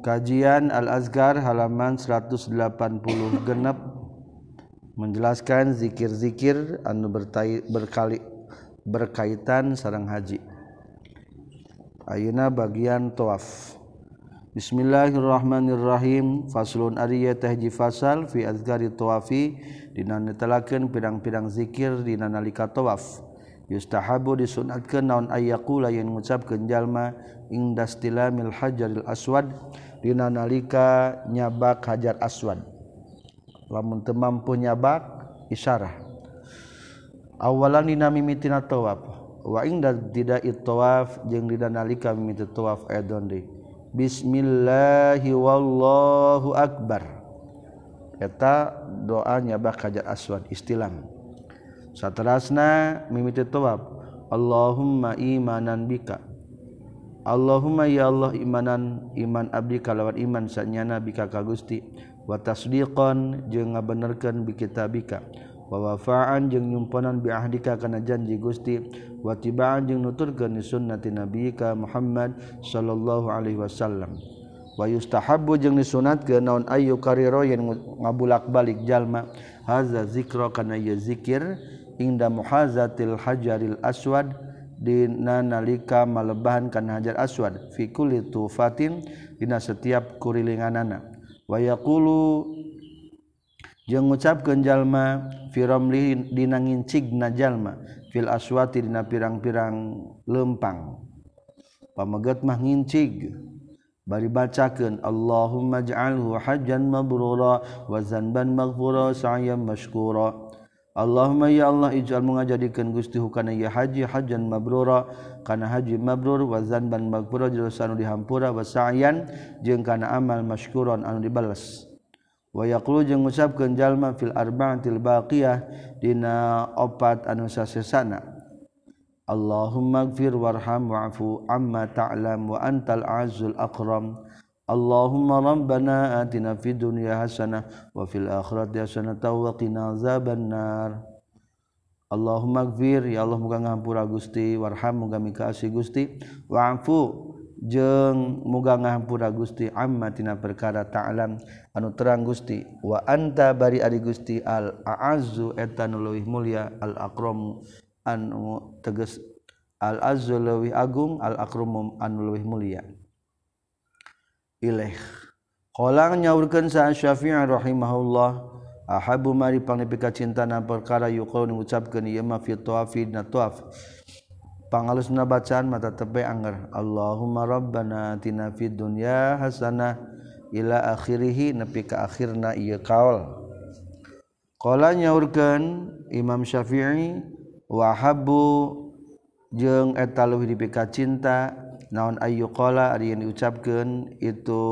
Kajian Al-azgar halaman 180 genep menjelaskan zikir-zikir anu berkali berkaitan sarang haji. Ayeuna bagian tawaf. Bismillahirrahmanirrahim. Faslun ariya tahji fasal fi azgari tawafi dina netelakeun pirang-pirang zikir dina nalika tawaf. Yustahabu disunatkeun naon ayyaqula yang ngucapkeun jalma inda stilamil hajaril aswad dina nalika nyabak hajar aswad. Lamun teu mampu nyabak isyarah. Awalan dina mimitina tawaf. Wa inda didai tawaf jeung dina nalika mimiti tawaf edon deui. Bismillahi wallahu akbar. Eta doa nyabak hajar aswad istilam. Saterasna mimiti tawaf. Allahumma imanan bika. Allahumma ya Allah imanan iman abdi kalawan iman sanyana bika ka Gusti. Wa tasdiqan jeung ngabenerkeun bi kitabika wa wafaan jeung nyumponan bi ahdika kana janji Gusti. Wa tibaan jeung nuturkeun sunnati nabiyika Muhammad sallallahu alaihi wasallam. Wa yustahabbu jeung disunatkeun naon ayu kariro yen ngabulak-balik jalma. Haza zikra kana ieu zikir inda muhazatil hajaril aswad. Dina nalika malebahan kana hajar aswad fi kulli tufatin dina setiap kurilinganana. Wa yaqulu jeung ngucapkeun jalma fi ramli dina ngincigna jalma fil aswati dina pirang-pirang lempang. Pameget mah ngincig. Bari bacakeun Allahumma ij'alhu hajjan mabrura wa zanban maghfura sa'yan mashkura Allahumma ya Allah ijal mengajadikan Gusti hukana ya haji hajan mabrura. Kana haji mabrur wa zanban maghfura dosa anu dihampura wa sa'yan jeung kana amal masykuron anu dibalas. Wa yaqulu jeung ngucapkeun jalma fil arba'atil baqiyah dina opat anu sasesana. Allahumma gfir warham wa'fu amma ta'lam wa antal azul akram. Allahumma rabbana atina fid dunya hasanah wa fil akhirati hasanah wa qina azabannar. Allahumma gfir ya Allah muga ngahampura Gusti. Warham muga mikaasi Gusti. Wa'fu jeung muga ngahampura Gusti. Amma tina perkara ta'lam anu terang Gusti. Wa anta bari ari Gusti al a'azzu eta leuwih mulia al akramu anu tegas al azzu leuwih agung al akramu anu leuwih mulia. ilih kolang nyaurkan sa syafi'ah rahimahullah ahabu mari pangnepika cinta na perkara yukau mengucapkan iya ma fi tuafi na tuaf. Pangalus na bacaan mata tepe anggar Allahumma rabbana atina fid dunya hasanah ila akhirih nepi ka akhirna ieu kaul qala nyaurkeun Imam Syafi'i wa habbu jeung eta leuwih dipika cinta naon ayyuqala ari yang diucapkeun itu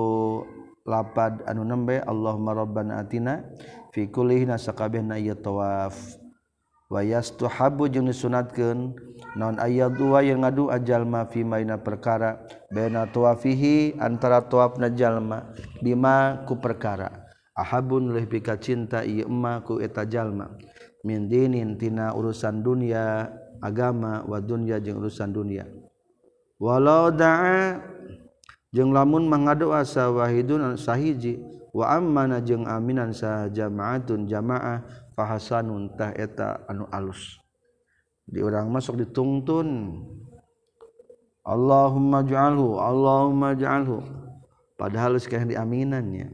lapad anu nembe Allahumma rabbana atina fi kulli nasakabehna ya tawaf. Wa yastuhabbu jeung disunatkeun naon aya dua yang ngadu ajalma fi maina perkara baina tawafihi antara tawafna jalma bima ku perkara. Ahabun leuh pika cinta ieu emma ku eta jalma. Min dinin tina urusan dunia agama wa dunya jeung urusan dunia. walau da'a jeung lamun mangadoa sawahidun sahiji wa ammana jeung aminan sa jamaatun jamaah fahasanun tah eta anu alus. Di urang masuk ditungtun. Allahumma ja'alhu Allahumma ja'alhu. Padahal geus diaminannya.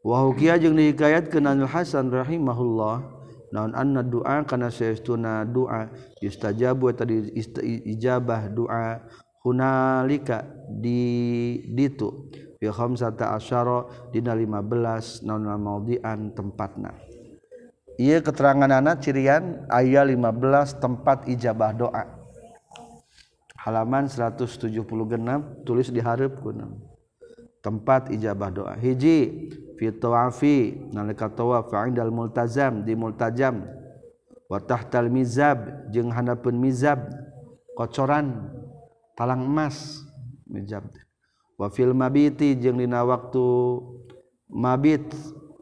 Wa hukiya jeung dihikayatkeun Anil Hasan rahimahullah. Naon anna doa kana saestuna doa yustajabu tadi ijabah doa hunalika di ditu. Fi khamsata asyara dina 15 naon maudhi'an tempatna. Ieu anak cirian aya 15 tempat ijabah doa. Halaman 170 genap tulis di hareup tempat ijabah doa. Hiji fi tawafi nalika tawaf indal multazam di multajam. Wa tahtal mizab jeung hanapeun mizab kocoran talang emas mizab wa fil mabiti jeung dina waktu mabit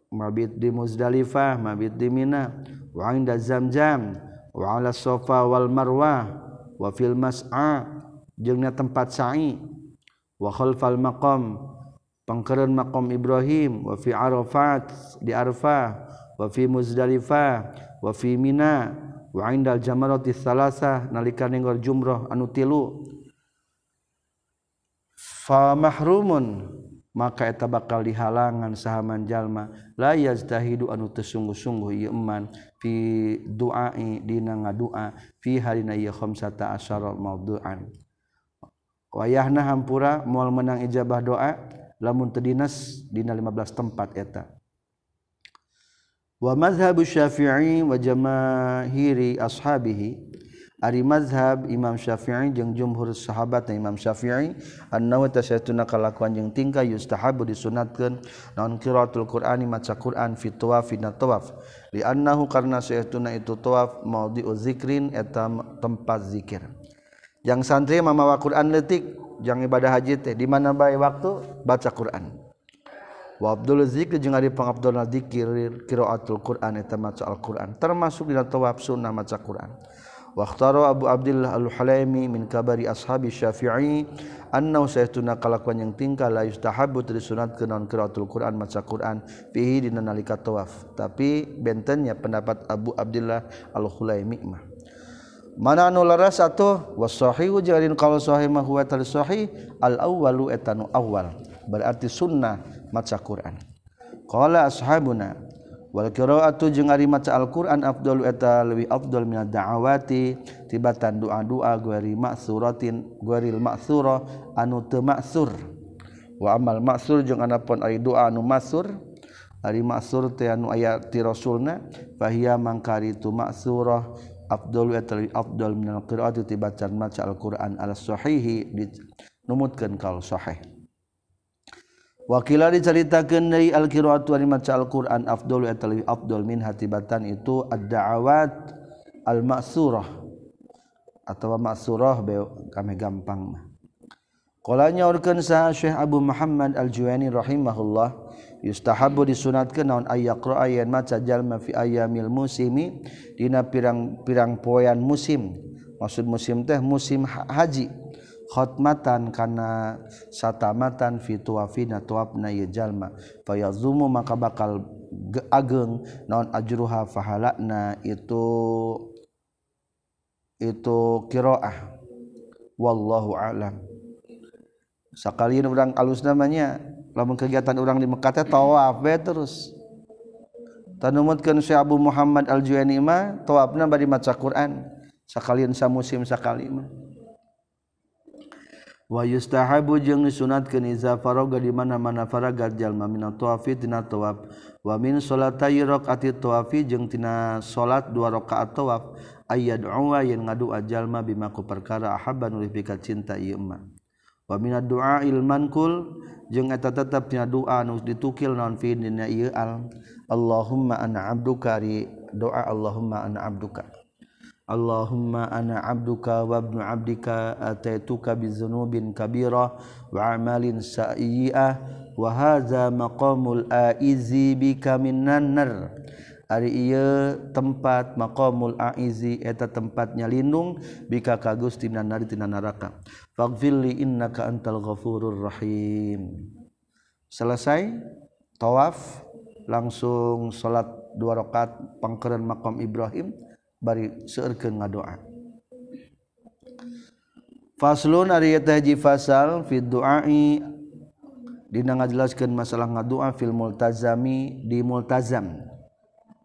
mabit di Muzdalifah mabit di Mina. Wa inda zamzam wa ala sofa wal marwah wa fil mas'a jeung tempat sa'i. Wa khalfal maqam pangkeren makom Ibrahim wafi Arafat di Arfah wafi Muzdalifah wafi Mina wa indal jamarati salasah nalika nenggor jumrah anu tilu. Fa mahrumun maka eta bakal dihalangan sahaman jalma. La yazdahidu anu tersungguh-sungguh ieu iman fi duai dina ngadua fi harina ieu khamsata asyara mawdu'an. Wayahna hampura moal menang ijabah doa lamun tedinas dina 15 tempat eta. Wa mazhabu syafi'i wa jamaahiri ashabihi. Ari mazhab imam syafi'i jeung jumhur sahabatna imam syafi'i annahu tasaytuna kalakuan jeung tingkah yustahabu disunatkeun naon qiraatul qur'ani maca qur'an fi tawaf dina tawaf. Li annahu karna sayatuna itu tawaf maudhi'u zikrin eta tempat zikir. yang santri mamawa Quran letik jangan ibadah haji teh di mana baik waktu? Baca Quran. Wa abdul zikr jeung ari pangabdulna dzikir qiraatul Quran eta maca Al-Quran termasuk dina tawaf sunnah maca Quran. Waktaro Abu Abdullah Al-Halaimi min kabari ashabi Syafi'i annahu saytuna kalakuan yang tingkah la yustahabbu tadi sunat kenaon qiraatul Quran maca Quran. Fihi dina nalika tawaf. Tapi bentennya pendapat Abu Abdullah Al-Halaimi mah. mana anu leres atuh? Wasahihu jarin kalau sahih mah huwa sahih al awwalu etanu awal berarti sunnah maca Quran. Qala ashabuna wal qiraatu jeung ari maca Al-Qur'an afdalu eta leuwih afdal min da'awati tibatan doa-doa guari maksuratin guaril maksura anu teu maksur wa amal maksur jeung anapun ari doa anu maksur ari maksur teh anu aya ti rasulna fahiya mangkari tu maksurah Abdul Abdul minal qiraati tibatan maca Al-Qur'an ala sahihi numutkeun kal sahih Wakila diceritakan dari Al-Qiraat wa maca Al-Qur'an afdal wa afdal min hatibatan itu ad-da'awat al-ma'surah atau ma'surah be kami gampang mah. Qolanya urkeun saha Syekh Abu Muhammad Al-Juwani rahimahullah yustahabu disunatkan naon ayaqra ayan maca jalma fi ayamil musimi dina pirang-pirang poean musim. Maksud musim teh musim haji. Khotmatan kana satamatan fi tuafina tuafna ye jalma. Fayazumu maka bakal ageng naon ajruha fahalakna itu itu qiraah wallahu alam. Sakalian orang alus namanya. lamun kegiatan orang di Mekah teh tawaf bae terus. Tanumutkeun Syekh Abu Muhammad Al-Juwaini mah tawafna bari maca Quran. Sakalian samusim sakali mah. Wa yustahabu jeung disunatkeun iza faraga di mana-mana faraga jalma min tawafi tina tawaf. Wa min salatay raqati tawafi jeung tina salat dua rakaat tawaf. Ayad'u yen ngadu ajalma bima ku perkara ahabban ulih cinta ieu mah. Wamina doa ilmankul jeung eta tetap tina doa nu ditukil naon fi dina ieu al Allahumma ana abduka ri doa Allahumma ana abduka. Allahumma ana abduka wa ibnu abdika ataituka bizunubin kabira wa amalin sayyi'ah wa hadza maqamul aizi bika minan nar. Ari ieu tempat maqamul aizi eta tempatnya lindung bika ka Gusti nar tina neraka faghfirli innaka antal ghafurur rahim. Selesai tawaf langsung salat dua rakaat pangkeureun makam Ibrahim bari seukeun ngadoa. Faslun ari eta hiji fasal fi du'ai dina ngajelaskeun masalah ngadoa fil multazami di multazam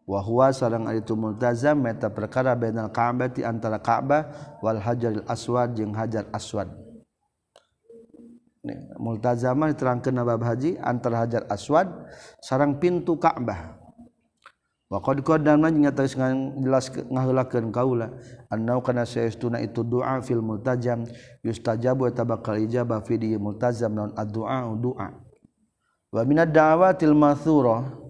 wahwa sarang itu multazam meta perkara bainal Ka'bah di antara Ka'bah wal Hajaril Aswad jeung Hajar Aswad. Nih, multazamah diterangkeun bab haji antara Hajar Aswad sarang pintu Ka'bah. Wa qad qaddamna jeung atas jelas ngaheulakeun kaula annau kana saestuna itu doa fil multazam yustajabu eta bakal ijabah fi di multazam naon ad-du'a du'a. Wa minad da'awatil mathurah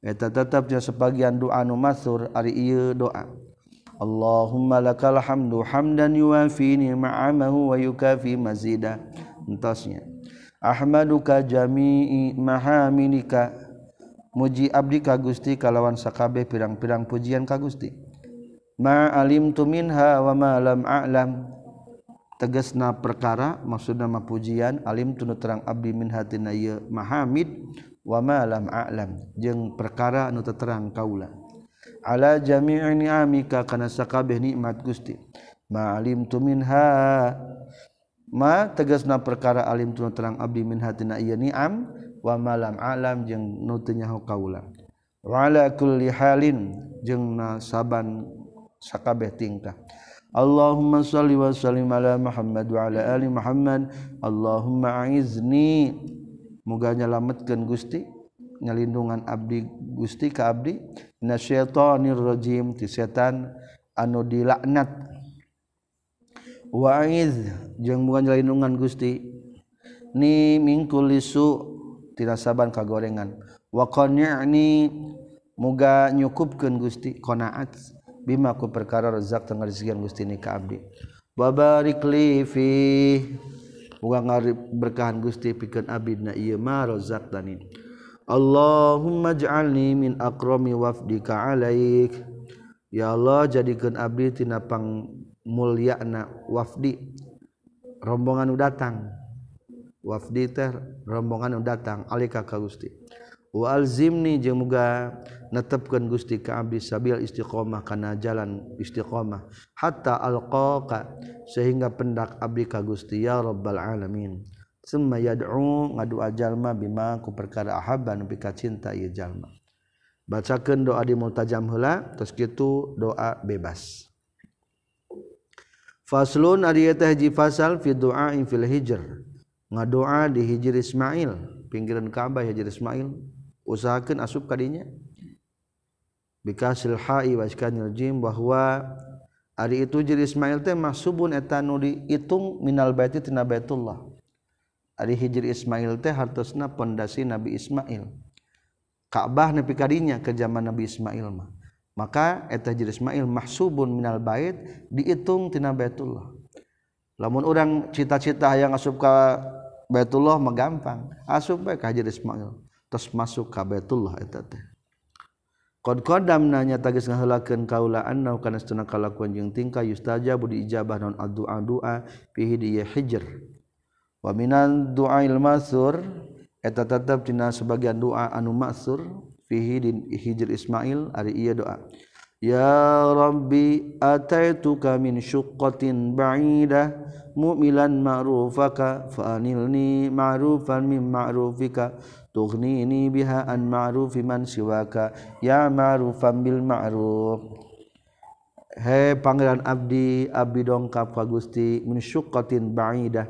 eta tetapnya sebagian doa nu masyhur ari ieu doa. Allahumma lakal hamdu hamdan yuwafi ni'amahu wa yukafi mazida. Entasnya ahmaduka jami'i mahamidika muji abdi ka Gusti kalawan sakabe pirang-pirang pujian ka Gusti. Ma alimtu minha wa ma lam a'lam. Tegasna perkara maksudna mah pujian alim tunu terang abdi min hatina ieu mahamid. wamalam alam. Jeung perkara nu terang kaula. Ala jami'i ni'amika kana sakabeh nikmat Gusti. Ma alim tu minha. Ma tegasna perkara alim tu terang abdi min hatina ieu ni'am. Wa malam alam jeung nu teu nyaho kaula. Wa ala kulli halin jeung na saban sakabeh tingkah. Allahumma salli wa sallim ala Muhammad wa ala ali Muhammad. Allahumma a'izni muga nyalametkeun Gusti nyalindungan abdi Gusti ka abdi. Nasyatonir rajim ti setan anu dilaknat. Wa'iz jeung muga nyalindungan Gusti. Ni mingkul lisu tina saban kagorengan. Wa qani'ni muga nyukupkeun Gusti qanaat bima ku perkara rezak tengah rezekian Gusti ni ka abdi. Wa barik li fi muga ngarib berkahan Gusti pikeun abdi na ieu ma razaqtani Allahumma ij'alni min akrami wafdika alaik. Ya Allah jadikeun abdi tina pangmulyana wafdi. Rombongan nu datang. Wafdi teh rombongan nu datang alika ka Gusti. Walzimni jemuga netepkan Gusti Kaabi Sabil Istiqomah karena jalan Istiqomah. Hatta alqaqa sehingga pendak Abdi ka Gusti ya Rabbal alamin. Summa yad'u ngadu ajalma bima ku perkara ahabba nepi ka cinta ieu jalma. Bacakeun doa di multajam heula terus kitu doa bebas. Faslun ari teh hiji fasal fi du'a fil hijr. Ngadoa di hijr Ismail pinggiran Ka'bah hijr Ismail usahakan asup kadinya bikasil ha'i wa iskanil jim bahwa ari itu jeung Ismail teh mahsubun eta nu diitung minal baiti tina Baitullah. Ari hijri Ismail teh hartosna pondasi Nabi Ismail. Ka'bah nepi kadinya ke zaman Nabi Ismail mah. Maka eta hijri Ismail mahsubun minal bait diitung tina Baitullah. Lamun urang cita-cita hayang asup ka Baitullah mah gampang asup bae ka hijri Ismail. terus masuk ka Baitullah eta teh Qad qadamna nya tagis ngahelakeun kaula annau kana setuna kalakuan jeung tingkah budi ijabah non addu'a du'a fihi di hijr. Wa minan du'ail masur eta tetep dina sebagian doa anu masur fihi di hijr Ismail ari ieu doa. Ya Rabbi ataituka min syuqqatin ba'idah mu'milan ma'rufaka fa'anilni ma'rufan min ma'rufika ini bihaan ma'rufiman siwaka. Ya ma'rufan bil ma'ruf. He pangeran abdi abdi dongkap ka Gusti min syuqqatin ba'idah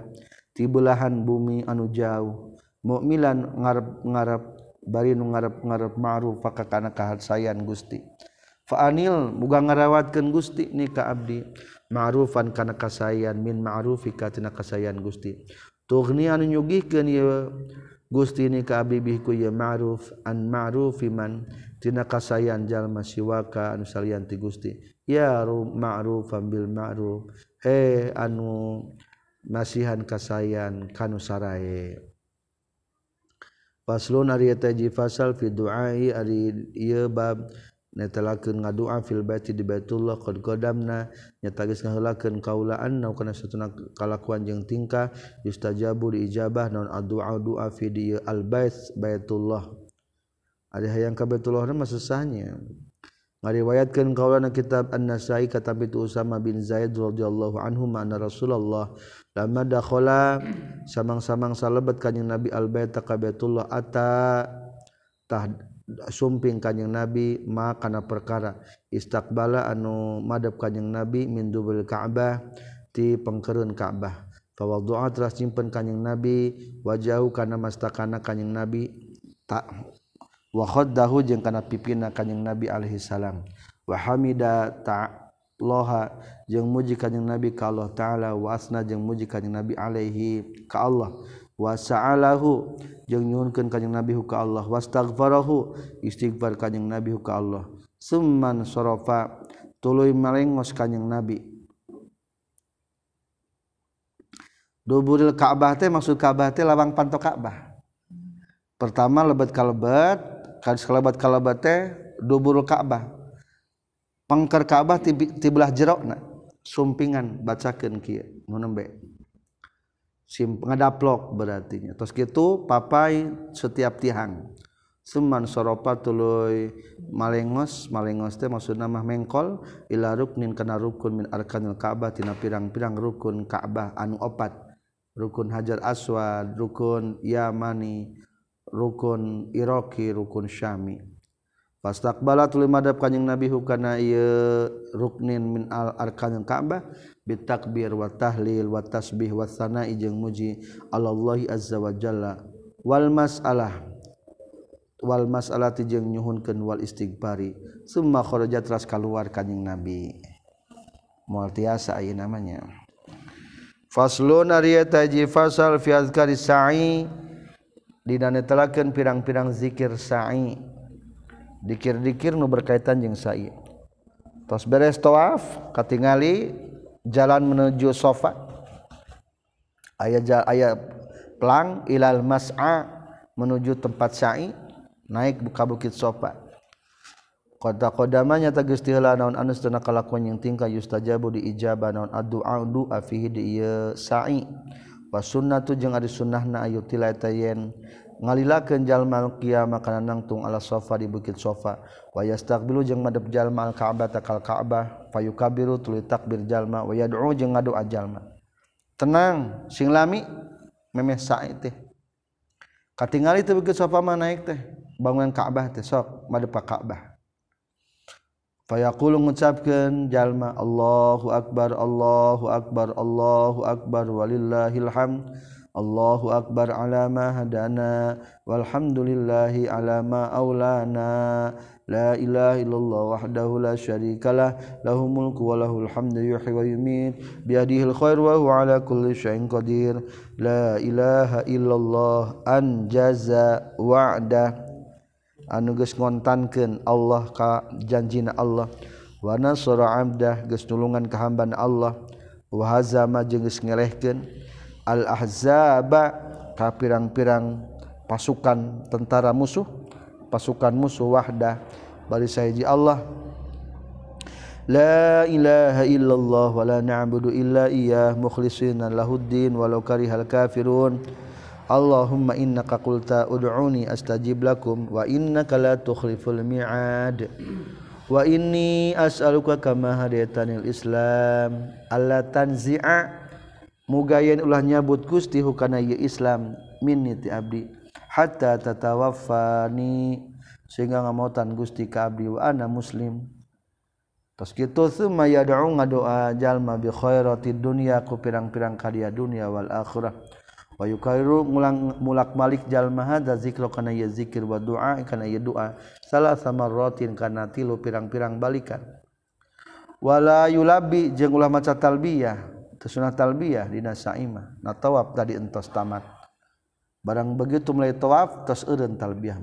ti belahan bumi anu jauh. Mukmilan ngarep-ngarep bari nu ngarep-ngarep ma'ruf ka kana kahasayan Gusti. Fa'anil muga ngarawatkeun Gusti ni ka abdi. Ma'rufan kana kasayan min ma'rufika tina kasayan Gusti. Tughni anu nyugihkeun ieu Gusti ini kabibihku ya ma'ruf an ma'ruf iman tina kasayan jalma siwaka anu salian ti Gusti. Ya ma'ruf bil ma'ruf. Eh anu nasihan kasayan kanu sarae. Faslun ari eta ji fasal fi duai ari ieu bab netelakeun ngadua fil baiti di Baitullah qad qadamna. Nyata geus ngahulakeun kaulaan na kana satuna kalakuan jeung tingkah. Yustajabu diijabah naon addu'a du'a fi di al bait Baitullah. Ada hayang ka Baitullah mah susahnya ngariwayatkeun kaulana kitab An-Nasa'i kata bi Usama bin Zaid radhiyallahu anhu ma'na Rasulullah lama dakhala samang-samang salebet kanjing Nabi al bait ka Baitullah ata. Tah sumping kanyeng nabi makana perkara istakbala anu madab kanyeng nabi min dubul ka'bah ti pengkerun ka'bah. Fawaddu'a telah simpen kanyeng nabi wajahu kana mastakana kanyeng nabi tak wa khaddahu jeung kana pipina kanyeng nabi alaihi salam. Wa hamida ta loha jeung muji kanyeng nabi ka Allah taala wa asna jeung muji kanyeng nabi alaihi ka Allah. Wasa'alahu jeung nyuhunkeun kanjing Nabi ka Allah. Wastaghfarahu istighfar kanjing Nabi ka Allah. Summan sarafa tuluy malengos kanjing Nabi. Duburil Ka'bah teh maksud Ka'bah teh lawang panto Ka'bah. Pertama lebat kalebet kadis kalebat kalebet teh duburul Ka'bah. Pangker Ka'bah ti, ti belah jerokna sumpingan bacakan nembe sim ngadaplok berarti. Terus gitu papai setiap tiang Suman soropa tuluy malengos malengos teh maksudna mah mengkol ila ruknin kana rukun min arkanil Ka'bah tina pirang-pirang rukun Ka'bah anu opat. Rukun Hajar Aswad rukun Yamani rukun Iraqi rukun Syami. Fastakbala tuluy madhab kanjing Nabi hukana ieu ruknin min al arkanil Ka'bah bitakbir wa tahlil wa tasbih wa sana'i jeung muji Allahi azza wa jalla. Wal mas'alah wal mas'alati jeung nyuhunkeun wal istighfari. Summa kharaja teras kaluar kanjing nabi. Moal tiasa ieu namanya. Faslun ari eta hiji fasal fi azkari sa'i. Didanetelakeun pirang-pirang zikir sa'i. Dikir-dikir nu berkaitan jeung sa'i. Tos beres tawaf katingali jalan menuju sofa. Ayat ayat pelang ilal mas'a menuju tempat sa'i naik buka bukit sofa. Kota kodamanya tegas tihla naon anus dana kalakuan yang tingkah yustajabu di ijabah naon addu'a du'a fihi di iya sa'i. Wa sunnatu jeung ari sunnahna ayu tilaita yen ngalilakeun jalma al-qiyamah kana nangtung ala sofa di bukit sofa. Wa yastaqbilu jeung madep jalma al-ka'bah takal ka'bah. Fayukabiru tuluy takbir jalma wa yad'u jeung ngadoa jalma tenang sing lami memeh sae teh. Katingali teh bukit sofa mah naik teh. Bangunan ka'bah teh sok madep ka ka'bah. Fayaqulu mengucapkan jalma Allahu Akbar Allahu Akbar Allahu Akbar walillahil hamd. Allahu akbar alama hadana walhamdulillahi alama aulana la ilaha illallah wahdahu la syarikalah lahu mulku wa lahul hamdu yuhyi wa yumiit biyadihil khair wa huwa ala kulli syai'in qadir. La ilaha illallah anjaza wa'dah. Anu geus ngontankeun Allah ka janjina Allah. Wa nasara abdah geus nulungan ka hambana Allah. Wa hazama jeung geus ngelehkeun. Al-ahzaba ka pirang-pirang pasukan tentara musuh pasukan musuh wahdah bari saji Allah. La ilaha illallah wa la na'budu illa iyyah mukhlishina lahuddin walau karihal kafirun. Allahumma innaka qulta ud'uni astajib lakum wa innaka la tukhliful mi'ad. Wa inni as'aluka kama hadayatanil islam alla tanzi'a mugayen ulah nyabut Gusti hukana ieu Islam minni ti abdi. Hatta tatawaffani sehingga ngamotan Gusti ka abdi wa ana muslim. Tos kitu summa yad'u ngadoa jalma bi khairatid dunya ku pirang-pirang kadia dunia wal akhirah. Kairu mulang mulak Malik jalma dzikro kana dzikir wa doa kana doa salah sama rotin kana tilu pirang-pirang balikanwala yulabi jeung ulah maca talbiyah tersunah talbiyah dina saimah. Na tawaf tadi entos tamat. Barang begitu mulai tawaf tos eureun talbiyah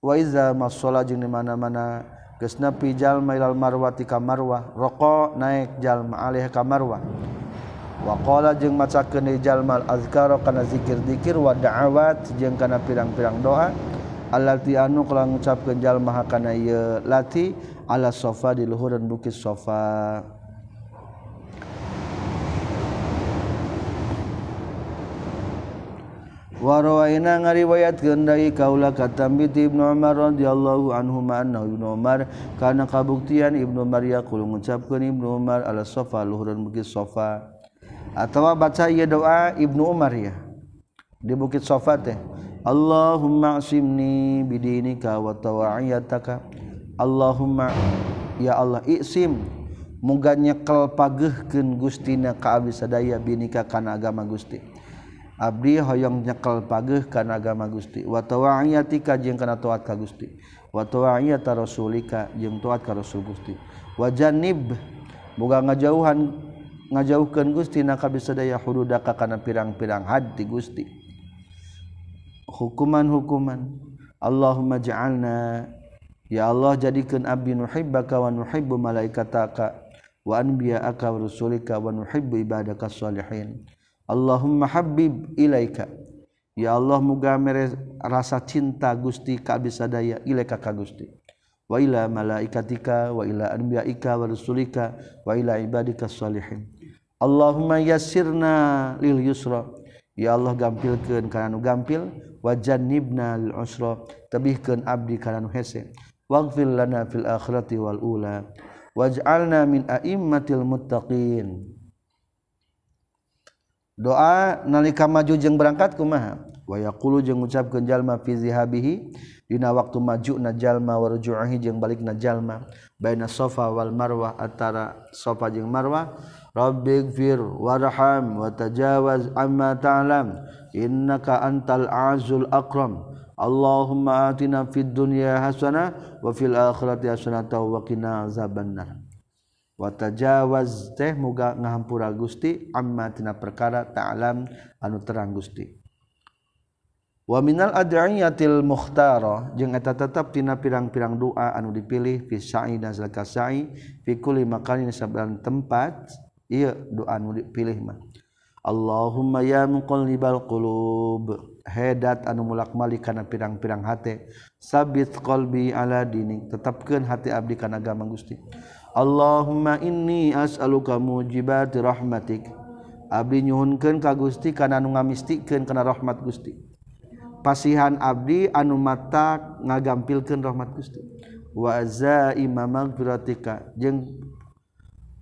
wa iza masola jeung di mana-mana geus nepi jalma ilal marwati ka marwah roko naik jalma alih ka marwah wa qala jeung macakeun di jalmal al azkara kana zikir-zikir wa da'awat jeung kana pirang-pirang doa allati anu kala ngucapkeun jalma kana ieu lati ala sofa di luhureun bukit sofa. Warwana ngariwayat kehendaki kaula katambit Ibnu Umar radhiyallahu anhu anna Ibnu Umar kana kabuktian Ibnu Umar yaqul ngucapkeun Ibnu Umar ala sofa luhureun bukit sofa. Atawa baca ieu doa Ibnu Umar ya di bukit sofa teh Allahumma asimni bidinika wa tawa'iyataka. Allahumma ya Allah iksim muga nyekel pageuhkeun gustina ka abdi sadaya binika kana agama Gusti. Abdi hoyong nyekel pageuh kana agama Gusti. Wa tawa'iyatika jeung kana taat ka Gusti. Wa tawa'iyata rasulika jeung taat ka Rasul Gusti. Wa janib muga ngajauhan ngajauhkan Gusti naka bisadaya hududaka kana pirang-pirang hati Gusti. Hukuman-hukuman. Allahumma ja'alna. Ya Allah jadikan abdi nuhibbaka wa nuhibbu malaikataka wa anbiya'aka wa rusulika wa nuhibbu ibadaka salihin Allahumma habib ilaika. Ya Allah muga mere rasa cinta Gusti ka abdi sadaya ilaika ka Gusti. Wa ila malaikatika wa ila anbiyaika wa rusulika wa ila ibadika salihin. Allahumma yassirna lil yusra. Ya Allah gampilkeun kana nu gampil wa jannibna lil usra. Tabihkeun abdi kana nu hese. Waghfir lana fil akhirati wal ula. Waj'alna min a'immatil muttaqin. doa nalika maju jeung berangkat kumaha? Wayaqulu jeung ngucapkeun jalma fi zihabihi dina waktu maju na jalma warju'ahi jeung balik na jalma. Baina safa wal marwah antara safa jeung marwah rabbighfir warham wa tajawaz amma ta'lam. Innaka antal azul akram. Allahumma atina fid dunya hasanah wa fil akhirati hasanah wa qina azabannar. watajawaz teh muga ngahampura Gusti amma tina perkara ta'lam anu terang Gusti. Wa minal ad'iyatil mukhtara jeung eta tetep tina pirang-pirang doa anu dipilih fi sa'i dan zakat sa'i fi kulli makanin saban tempat ieu doa anu dipilih mah. Allahumma ya muqallibal qulub hedat anu mulak malik kana pirang-pirang hate sabit qalbi ala dinik tetapkeun hati abdi kana agama Gusti. Allahumma inni as'aluka mujibati rahmatik. Abdi nyuhunkeun ka Gusti kana nu ngamistikkeun kana rahmat Gusti. Pasihan abdi anu mata ngagampilkeun rahmat Gusti. Wa zaima magfiratika jeung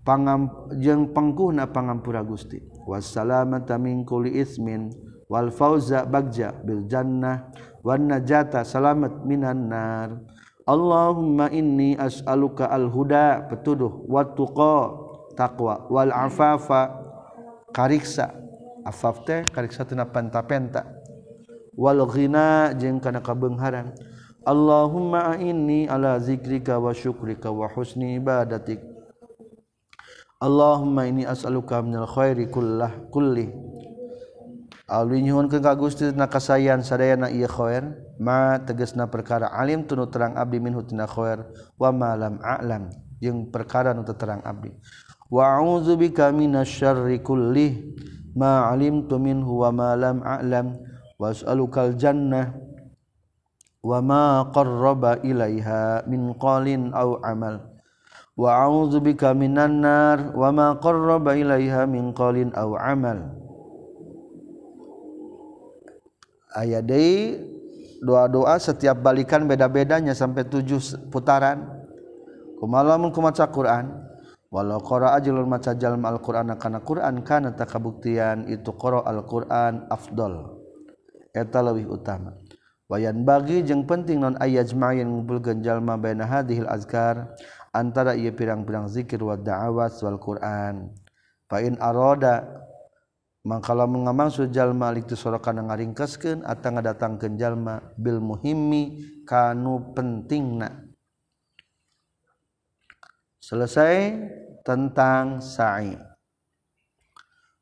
pangam jeung pangkuhna pangampura Gusti. Wassalamata min kulli ismin wal fauza bagja bil jannah wan najata salamat minan nar. Allahumma inni as'aluka al-huda petuduh wat tuqa taqwa wal afafa kariksa. Afaf teh kariksa tina penta-penta wal ghina jeung kana kabeungharan Allahumma inni ala zikrika wa syukrika wa husni ibadatik. Allahumma inni as'aluka minal khairi kullah kulli. Alwi nyuhun ke Gusti na kasayan sadayana ieu khair ma tegasna perkara alim tunu terang abdi minhu tina khair wa ma lam a'lam jeung perkara nu terang abdi. Wa a'udzu bika minasyarri kulli ma alimtu minhu wa ma lam a'lam was'alukal jannah wa ma qarraba ilaiha min qalin aw amal. Wa'udzu bika minan nar wa ma qarraba ilaiha min qalin aw amal aya deui doa-doa setiap balikan beda-bedanya sampai tujuh putaran. Kumalamun kumaca Quran? Walau qara'a ajlul maca jalma al-Qur'an kana Qur'an kana takabuktian itu qara al-Qur'an afdol. Eta leuwih utama. Wayan bagi jeung penting non ayajma'in ngumpulkeun jalma baina hadhil azkar antara ieu pirang-pirang zikir wa da'awat wal Qur'an. Fa in arada mangkala mengamangsud jalma lik sora kana ngaringkeskeun atawa ngadatangkeun jalma bil muhimmi kanu pentingna. Selesai tentang sa'i.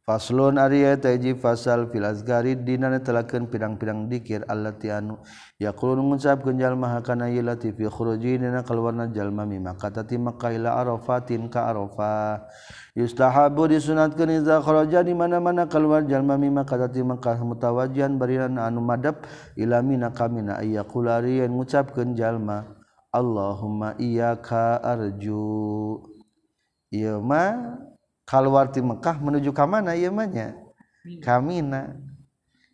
Faslun Faslon taji fasal filazgaridina telaken pirang-pirang dikir Allahtianu yakul mengucap genjal mahakana yilatifirojina keluarna jalmami makatati makaila arafatin ka arafah. Yustahabu disunatkeun iza kharaja di mana-mana keluar jalmami makatati makah mutawajjian bariran anu madab ilamina kamina ayyaqul ariyen ngucapkeun jalma Allahumma iyyaka arju. Ieu mah keluarti Mekkah menuju ke mana? Yanya kami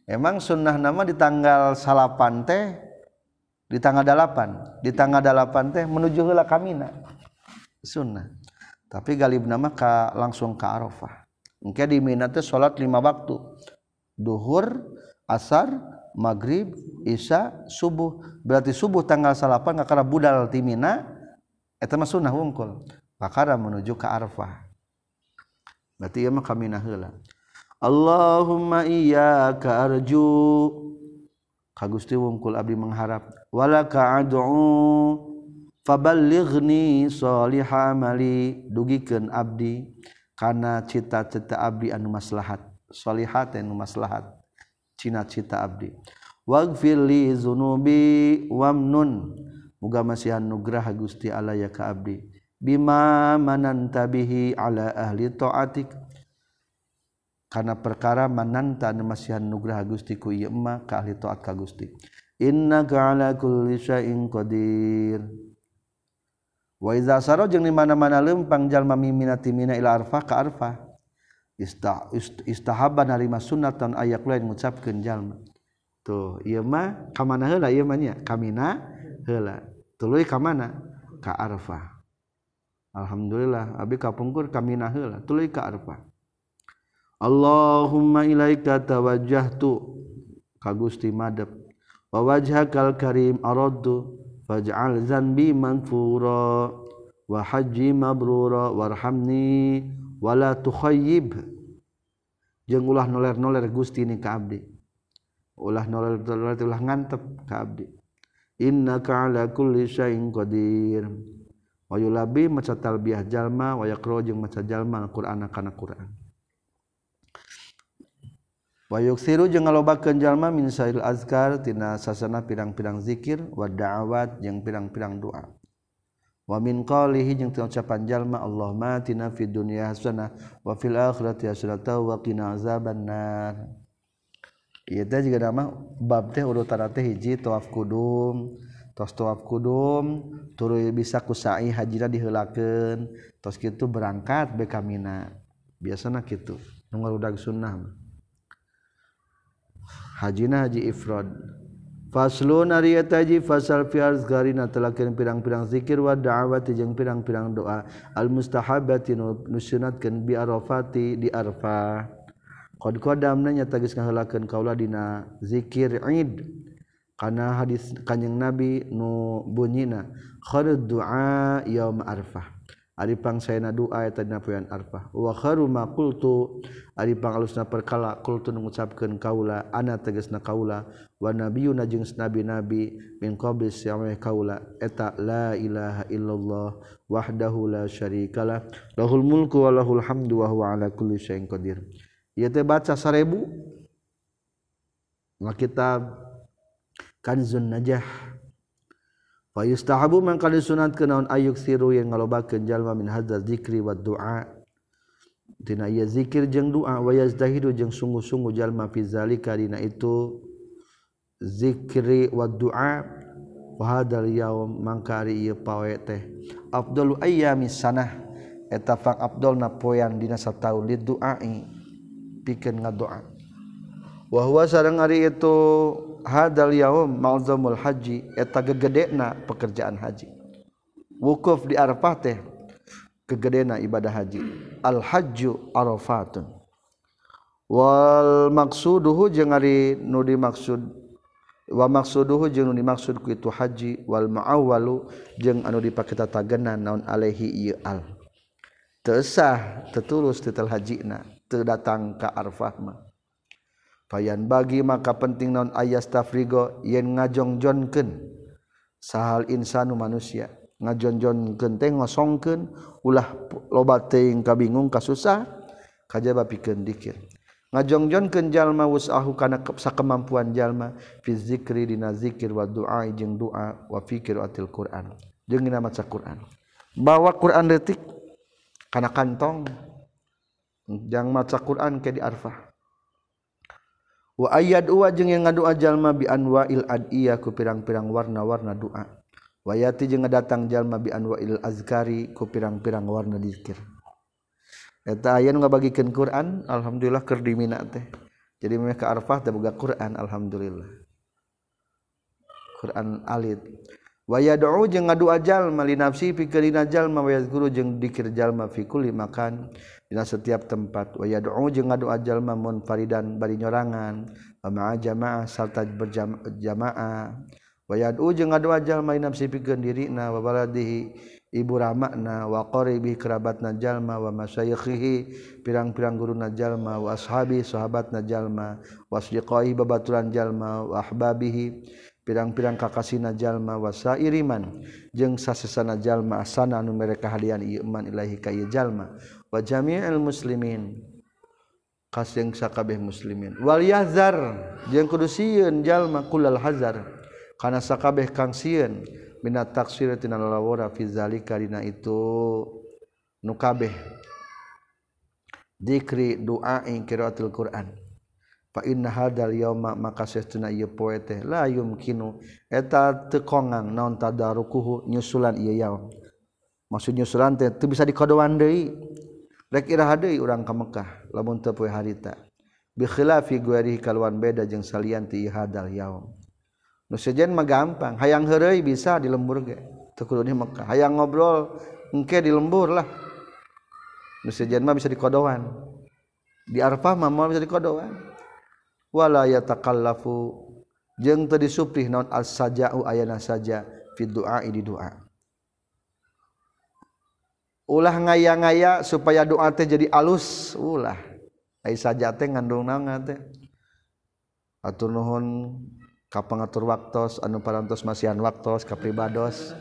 emang sunnah nama di tanggal salapan teh? Di tanggal 8 di tanggal 8 teh menujulah kami sunnah. Tapi Galib nama langsung ke Arafah. Mungkin diminati salat lima waktu. Dhuhur asar maghrib Isya subuh. Berarti subuh tanggal salapan karena budal timina itu sunnah wungkul. Bakara menuju ke Arafah berarti ieu mah kami naheula Allahumma iyyaka arju. Ka Gusti wungkul abdi mengharap. Walaka ad'u. Faballighni sholiha mali dugikeun abdi kana cita-cita abdi anu maslahat. Shalihat anu maslahat. Cita-cita abdi. Waghfir li dzunubi wamnun. Muga masihan nugrah Gusti Allah ya ka abdi. bima mananta bihi ala ahli taatik. Karena perkara mananta masihan nugrah Gusti ku ieu iya mah ka ahli taat ka Gusti innaka ala kulli syai'in qadir. Wa iza saro jeung di mana-mana lempang jalma mimina mina ila arfa ka arfa. Ista, istahaban harima sunnatan ayak lain mengucapkan jalma tuh iya ieu mah ka mana heula? Iya ieu mah nya kamina heula. Tuluy ka mana? Ka arfah Alhamdulillah. Abi kapungkur kami tu kaarfa Allahumma ilaika tawajjahtu. Kagusti madep wa wajhakal karim aradtu faj'al zanbi manfura. Wa haji mabrura. Warhamni. Wala tukhayyib. Jeung ulah noler-noler Gusti ni ka abdi. Ulah noler-noler ulah ngantep ka abdi. Innaka ala kulli syai'in qadir wayu labi maca talbiyah jalma wayakro jeung maca jalma Al-Qur'an kana Qur'an. Wayuk siru jeung ngalobakeun jalma min sa'il azkar tina sasana pirang-pirang zikir wa da'awat jeung pirang-pirang doa. Wa min qalihi jeung tina ucapan jalma Allahumma tina fid dunya hasanah wa fil akhirati hasanah wa qina azabannar. Ieu teh jiga nama bab teh urutan teh hiji tawaf kudum. tos tawaf kudum turu bisa kusai hajina diheulakeun tos gitu berangkat bekamina biasanya gitu nunggal udah sunnah hajina haji ifrod. Faslun ari eta fasal fi azgarina telakeun pirang-pirang zikir wa da'awati jeung pirang-pirang doa. Al mustahabati nusunatkeun bi arafati di arfa qad qadamna nya tagis ngaheulakeun kaula dina zikir id karena hadis kanjeng nabi nu bunyina khairu du'a yaum arfah. Ari pangsayana doa eta dina poean arfah. Wa khairu ma qultu. Ari pangalusna perkala qultu ngucapkeun kaula ana tegasna kaula wa nabiyuna jeung nabi nabi min qabli syamai kaula eta la ilaha illallah wahdahu la syarikalah lahul mulku wa lahul hamdu wa huwa ala kulli syai'in qadir. Ieu teh baca 1000 kitab kanzun najah fa yustahabu man kali sunat kenaon ayuk siru yang ngalobakeun jalma min hadza zikri wa du'a. Dina ieu zikir jeung doa wa yazdahidu jeung sungguh-sungguh jalma fi zalika. Dina itu zikri wa du'a. Wa hadzal yaum mangkari ieu pawe teh. Afdalu ayyami sanah. Eta fak afdalna poeang dina sataun lid duai. Pikeun ngadoa wa huwa sareng ari itu hadal yaum ma'zamul haji eta gegedena pekerjaan haji. Wukuf di Arafah teh kegedena ibadah haji. Al hajju arafatun. Wal maksuduhu jeung ari nu dimaksud wa maksuduhu jeung nu dimaksud ku itu haji. Wal ma'awalu jeung anu dipake tatagenan naon alaihi ieu al. Teu sah tetulus titel hajina teu datang ka Arafah mah. payan bagi maka penting non ayas tafrigo yen ngajongjonken sahal insanu manusia. Ngajonjonken teh ngosongken ulah loba teing kabingung kasusah kajaba pikeun dikir. Ngajongjonkeun jalma wusahu kana sakemampuan jalma fi zikri dina zikir wa doa jeung doa wa fikir atil Quran. Jeung dina maca Quran. Bawa Quran detik kana kantong. Jang maca Quran ke di arfah wa ayat dua jeung yang ngadua jalma bi anwa'il adiya ku pirang-pirang warna-warna doa wayati jeung ngadatang jalma bi anwa'il azkari ku pirang-pirang warna dzikir. Eta aya nu ngabagikeun Quran alhamdulillah keur dimina teh. Jadi mereka arfah teh boga Quran alhamdulillah. Quran alit. waya do jeung ngadu mali nafsi pikirinjallma wayat guru jeung dikirjallma fikuli makan. Dina setiap tempat waya do jeung ngadu ajallma mun faridan bari nyorangan ama jamaah sarta berjamaah wayat u jeung ngadu ajallma nafsi pikeun diri wa baladihi ibu ramakna wa qaribi kerabat najalma wa masyayikhihi pirang-pirang guru najalma wa ashabi sahabat najalma wa babaturan jalma wa ahbabihi. pirang-pirang kakasina jalma wasa iriman jeung sasesana jalma asana anu mereka hadian iman ilahi ka jalma. Wa jami'il muslimin kasing sakabeh muslimin. Wal yahzar jeung kudu sieun jalma kulal hazar kana sakabeh kang sieun. Minat taksir tina lalawara fi zalika dina itu nu kabeh. Dikri doa ing qiraatul qur'an. inna hadal yauma maka sesuna ieu poe teh la yumkinu. Eta teu kongang naon tadarukuhu nyusulan ieu yaum maksud nyusulan teh teu bisa dikodoan deui. Rek iraha deui urang ka Mekkah lamun teu poe harita. Bi khilafi gueri kaluan beda jeung salian ti hadal yaum nu sejen mah gampang hayang heureuy bisa di lembur ge. Teu kudu di Mekkah hayang ngobrol engke di lembur lah. Nu sejen mah bisa dikodoan. Di Arfah mah mau bisa dikodoan. Wala yatakallafu. Jeung teu disuprih naon? As-saja'u ayana saja fi du'a di doa ulah ngaya-ngaya supaya doa teh jadi alus. Ulah. Ai saja teh ngandung naon teh? Atur nuhun ka pangatur waktos anu parantos masihan waktos ka pribados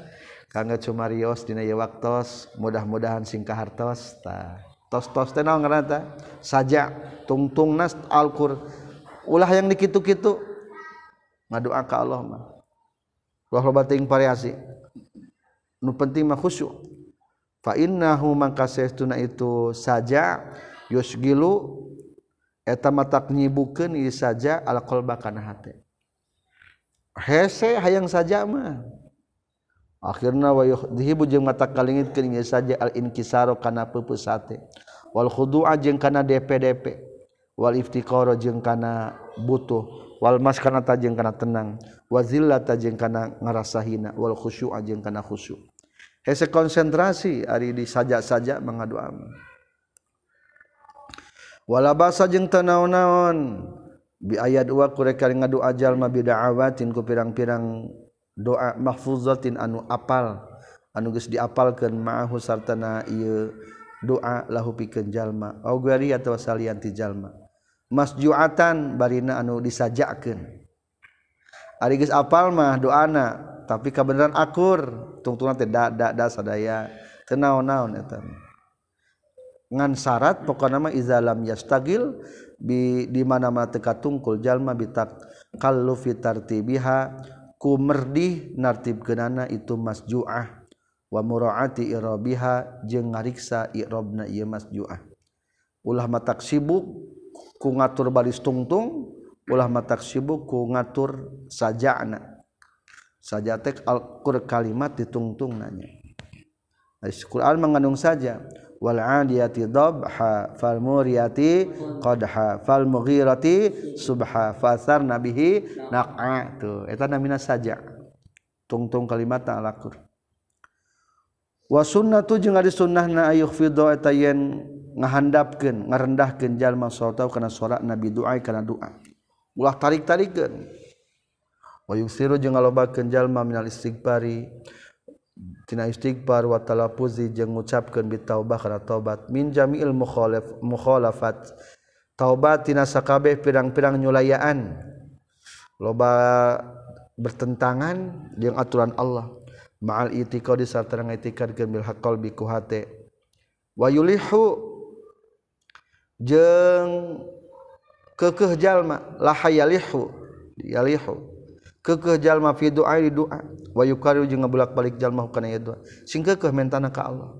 kangge cumarios dina ieu waktos mudah-mudahan sing kahartos tah. Tos-tos teh naon ngaranna saja tungtungna alqur ulah yang dikitu-kitu. Ngadoa ka Allah mah. Ulah loba teuing variasi. Nu penting mah khusyuk. Fa innahu mangka saestuna itu saja yusgilu eta matak nyibukeun ieu saja alqalba kana hate. Hese hayang saja mah. Akhirna wa yuhdhibu jeung mata kalingitkeun ieu saja al inkisaru kana peupus hate wal khudu'a jeung kana dp-dp wal iftiqara jeung kana butuh wal maskanata tajeng kana tenang wa zillata jeung kana ngarasa hina wal khusyu jeung kana khusyu hese konsentrasi ari di saja-saja mangadu amal wala basa jeung teu naon-naon. Bi ayat wa kureka ngadu ajal ma bida'awatin ku pirang-pirang doa mahfuzatin anu apal. Anu geus diapalkeun ma'ahu sartana ieu doa lahu pikeun jalma. Au gari atawa salian ti jalma. masjuatan barina anu disajaken Arigis apalmah doana tapi kebenaran akur. Tungtunan teh da da da sadaya. Teu naon-naon eta ngan syarat pokona mah iza lam yastagil bi di mana-mana teu katungkul jalma bitak kallu fitartibiha ku merdih nartibkeunana itu masjuah. Wa muraati irabiha jeung ngariksa irobna ieu masjuah. Ulah matak sibuk ku ngatur baris tungtung ulah matak sibuk ku ngatur sajana. Saja tek alqur kalimat ditungtung nanya. Al-Quran mengandung saja wal adiyati dhabha fal muriyati qadha fal mughirati subha fasar nabihi naqa. Tu eta namina saja. Tungtung kalimat alqur wa sunnatu jeung ari sunnahna ayuh fidho eta yen ngahandapkeun ngarendahkeun jalma salatau kana salat nabi doa kana doa ulah tarik-tarikeun. Wa yusiru jeung ngalobakeun jalma minal istighfari tina istighfar wa talaffuzi jeung ngucapkeun bitaubah kana tobat min jami'il mukhalaf mukhalafat. Taubat tina sakabeh pirang-pirang nyulayaan. Loba bertentangan jeung aturan Allah. Ma'al itiqadi sarta ngaitikad bil haqqal bi kuhate wa yulihu jeng kekeh jalma la hayalihu yalihu. Kekeh jalma fi du'a di doa wa yukaru jeung ngabulak-balik jalma kana ieu doa sing kekeh mentana ka Allah.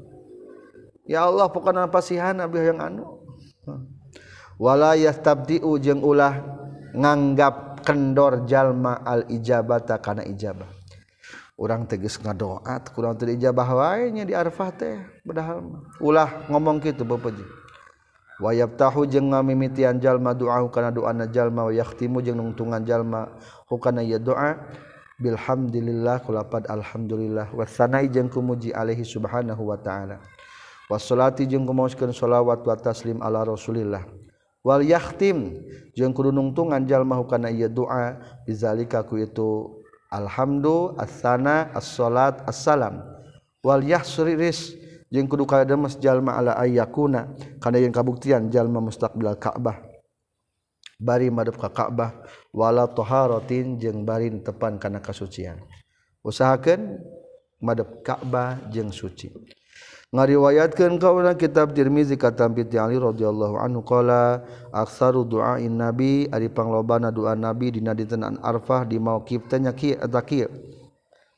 Ya Allah pokona pasihan abdi yang anu. Wala yastabdi'u jeung ulah nganggap kendor jalma al ijabata kana ijabah. Orang tegas ngadoat kurang teu ijabah wae nya di arfah teh padahal ulah ngomong kitu bapak jeung wayab tahu jeung ngamimitian jalma doa kana doa na jalma wa yakhtimu jeung nungtungan jalma hukana ya doa bilhamdulillah kulapad alhamdulillah wasanai jeung kumuji alaihi subhanahu wa ta'ala. Wassalati jeung kumaoskeun shalawat wa taslim ala rasulillah. Wal yakhtim jeung kudu nungtungan jalma hukana ieu doa bizalika ku itu alhamdu as-sana as-salat as-salam. Wal yahsriris kudu jalma ala ayakuna karena yang kabuktian jalma mustaqbil Ka'bah. Bari madep ka Ka'bah wala toharotin jeung barin tepan kana kasucian. Usahakan madep Ka'bah jeung suci. Ngariwayatkeun ka urang kitab Tirmizi katam Ali radhiyallahu anhu qala aksaru du'ain nabi ari panglobana doa nabi dina dinten Arfah di mauqif teh nya kieu eta kieu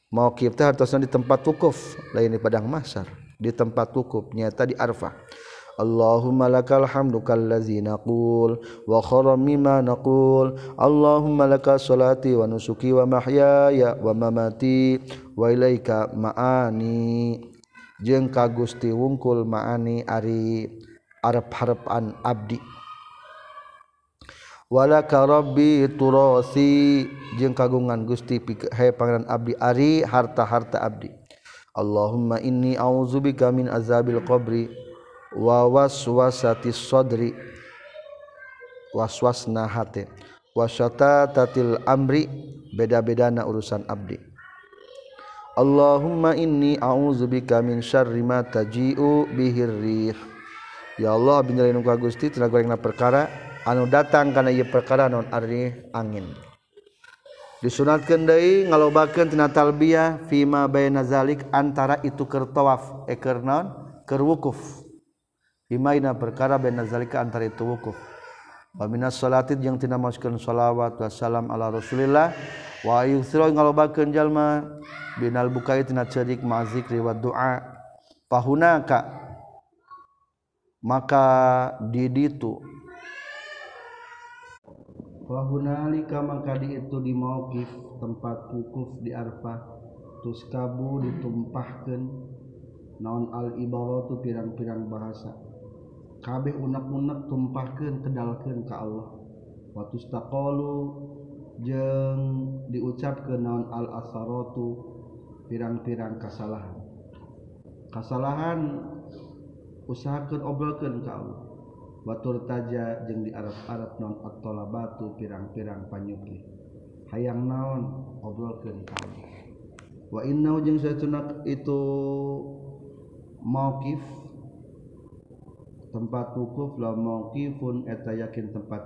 mauqif teh hartosna di tempat wukuf lain di padang mahsyar di tempat wukuf nyata di Arfah Allahumma lakal hamdu kallazi naqul wa khara mimma naqul. Allahumma lakal salati wa nusuki wa mahyaya wa mamati wa ilaika ma'ani. Jeung ka Gusti wungkul ma'ani ari arep-harepan abdi. Walaka rabbi turasi jeung kagungan Gusti hai pangeran abdi ari harta-harta abdi. Allahumma inni a'udzubika min azabil qabri wa waswasati sadri. Waswasna hati. Wasyata tatil amri. Beda-bedana urusan abdi. Allahumma inni a'udzubika min syarri ma taji'u bihir rih. Ya Allah bin ka Gusti telah gorengna perkara anu datang kana ieu perkara non ari angin. disunatkan Dei ngalobakentina talbiyah Vima Baynazalik antara itu kertowaf ekernon eh, kerwukuf Vimaina perkara Baynazalika antara itu wukuf. Waminas salatid yang tina masukkan salawat wassalam ala Rasulillah. Wa yusra ngalobakeun jalma binal bukai tina cerik ma doa pahunaka maka di ditu Wahunalika maka di itu di mauqif tempat wukuf di Arfah. Tus kabu ditumpahkan naon al ibaratu pirang-pirang bahasa. Kabeh unak-unak tumpahkan kedalkan ke Allah. Waktu taqalu jeng diucap ke naon al asaratu pirang-pirang kasalahan. Kasalahan usahakan obrolkan ke Allah. Batur taja jeung di Arab-arab non attola batu pirang-pirang panyuki hayang naon? Obrolkeun kamu wa inna jeung satuna itu mauqif tempat wukuf la mauqifun eta yakin tempat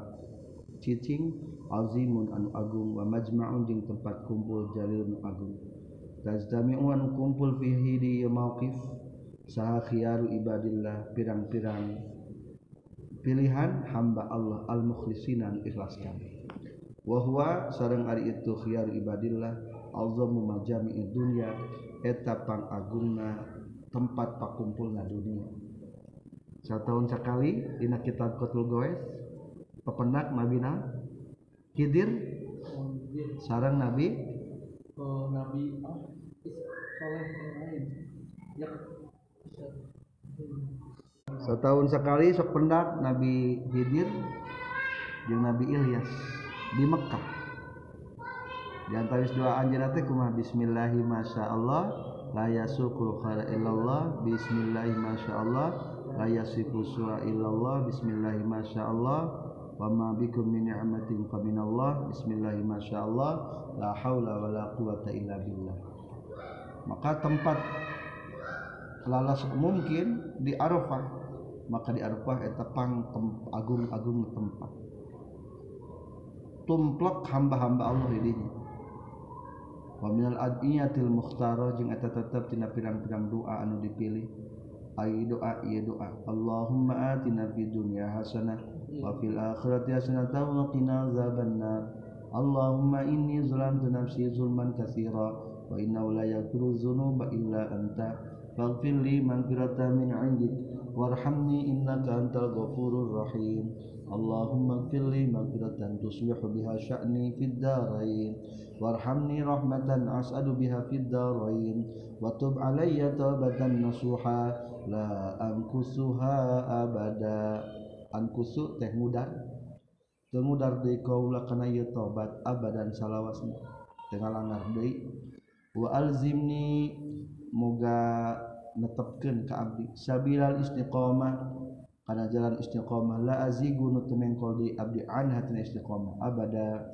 cicing azimun anu agung wa majma'un jeung tempat kumpul jalilun agung. Tazdami'un kumpul fihi di mauqif saha ibadillah pirang-pirang pilihan hamba Allah al-mukhlisinan ikhlaskan wahwa sarang ari itu khiyar ibadillah azamu majami'i dunya eta pangagungna tempat pakumpulna dunia. Tahun sekali dina kitab Qatul Goes pependak nabina Khidir sarang nabi? Oh, nabi ah, soleh lain. Ya setahun sekali sok pendak Nabi Khidir jeung Nabi Ilyas di Mekah di antara dua anjeun teh kumaha bismillahi masyaallah la yasukul khaira illallah bismillahi masyaallah la yasifu su'a illallah bismillahi masyaallah wa ma bikum min ni'matin fa minallah bismillahi masyaallah la haula wala quwata illa billah. Maka tempat lalas mungkin di Arafah maka di Arfah etapang agung-agung tempat. Tumplek hamba-hamba Allah dirinya wa minal adiyatil mukhtaro jeung eta tetep tina pirang-pirang doa anu dipilih. Ay doa ieu doa. Allahumma atina fid dunya hasanah wa fil akhirati hasanah wa qina azabannar. Allahumma inni zalamtu nafsi zulman katsira wa innahu la yaghfiru dzunuba illa anta. Faghfir li maghfiratan min 'indik. warhamni innaka antal ghafurur rahim. Allahumma اغفر لي مغفرة تصلح بها شأني في الدارين وارحمني رحمة أسأل بها في الدارين وتب علي توبة نصوحا لا أنكسها أبدا أنكسو teh mudar. Teu mudar deui kaula kana ieu tobat abadan salawasna. Teu ngalangar deui. Wa alzimni moga netepkeun ka abdi. Sabilal istiqomah kana jalan istiqomah la azigu nutumengkol di abdi an hatina istiqomah abada.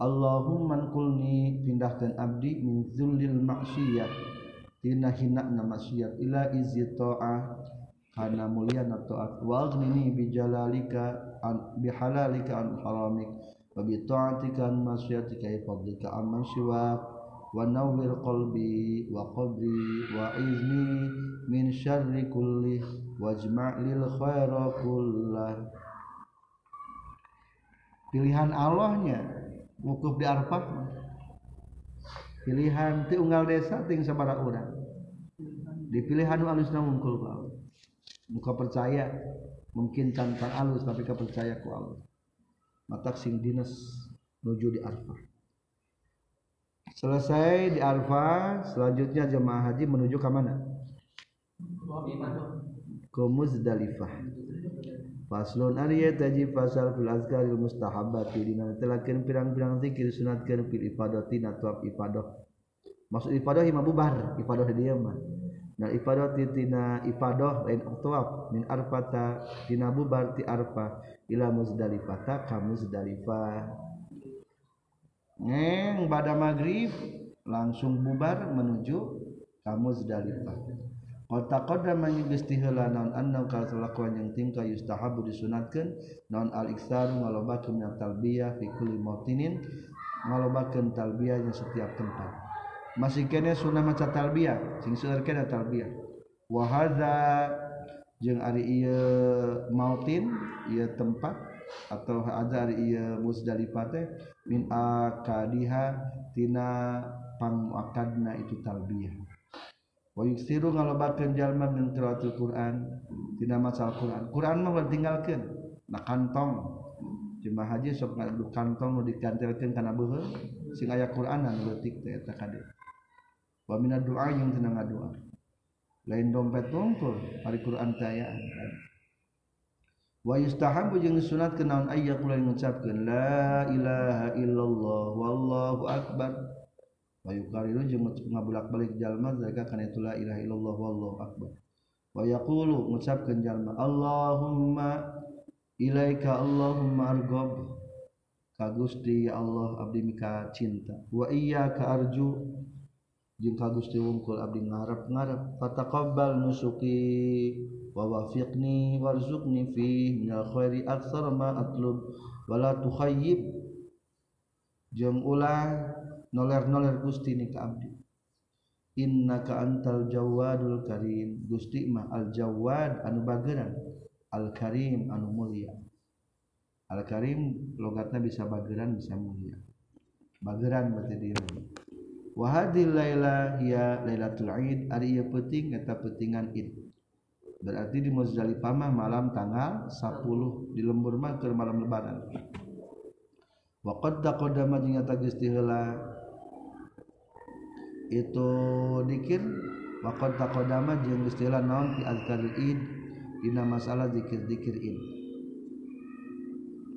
Allahumma kulni pindahkan abdi min zullil maksiyah tina hina na maksiat ila izi ta'ah kana mulia na ta'at. Wa aghnini bi jalalika an bi halalika an haramik. Wa bi ta'atika an masyiatika fadlika amman siwak wa nawwir qalbi wa qabri wa izni min syarri kulli wajma' pilihan Allahnya wukuf di Arafah pilihan ti unggal desa ting sabara urang. Dipilih anu alusna wungkul ku muka percaya mungkin tanpa alus tapi kepercaya ku Allah. Matak sing dinas nuju di Arafah selesai di Arfa selanjutnya jemaah haji menuju ke mana Muzdalifah Faslon Arya taji fasal fil azkaril mustahabati dina telakeun pirang-pirang zikir sunatkeun fil ibadatin atau ibadah. Maksud ibadah ima bubar, ibadah dia mah. Nah ibadah tina ibadah lain tawaf min arfata dina bubar ti arfa ila muzdalifah ka muzdalifah. neng pada maghrib. Langsung bubar menuju Kamuzdalifah kota koda manyigeshtihela non anam kalau lakukan yang tingkah yustahabu disunatkan non al iksaru ngalobakan yang talbiyah fikul mautinin ngalobakan talbiyahnya setiap tempat. Masih kene sunnah maca talbiyah sing sunar kene talbiyah. Wahada jeung ari ieu mautin ieu tempat atau azar ia musdalifate min akadiha tina panguakadna itu talbiyah. Wa yuksiru ngalobakeun jalma min qiraatul Qur'an tina maca Qur'an. Qur'an mah tinggalkeun na kantong. Cuma haji sok ngadu kantong nu dikantelkeun kana beuheung sing aya Qur'anan leutik teh eta kade wa min doa yang tina ngadua lain dompet tungkul hari Qur'an teh aya. yustahabu jeung sunat ke naon aya kula ngucapkeun la ilaha illallah wallahu akbar. Wayukariru jeung ngabulak-balik jalma zalika kana itu la ilaha illallah wallahu akbar. Wa yaqulu ngucapkeun jalma Allahumma ilaika Allahumma arghab. Ka Gusti ya Allah abdi mika cinta. Wa iyyaka arju. Jeung ka Gusti wungkul abdi ngarep-ngarep fataqabbal nusuki. Wa wafiqni warzuqni fi min khairi aktsar ma atlub. Wala tukhayyib. Jeung ulah noler-noler Gusti ni ka abdi. Innaka antal jawadul karim. Gusti mah al jawad anu bageran. Al karim anu mulia. Al karim logatna bisa bageran bisa mulia. Bageran berarti dia wa hadhil laila hiya lailatul id ari ieu peuting eta peutingan id berarti di Muzdalifah mah malam tanggal 10 di lembur mah ke malam lebaran. Wa qad taqaddama jeung eta geus itu dikir waqad taqaddama jeung istilah naon fi azkaril id. Dina masalah zikir-zikir id.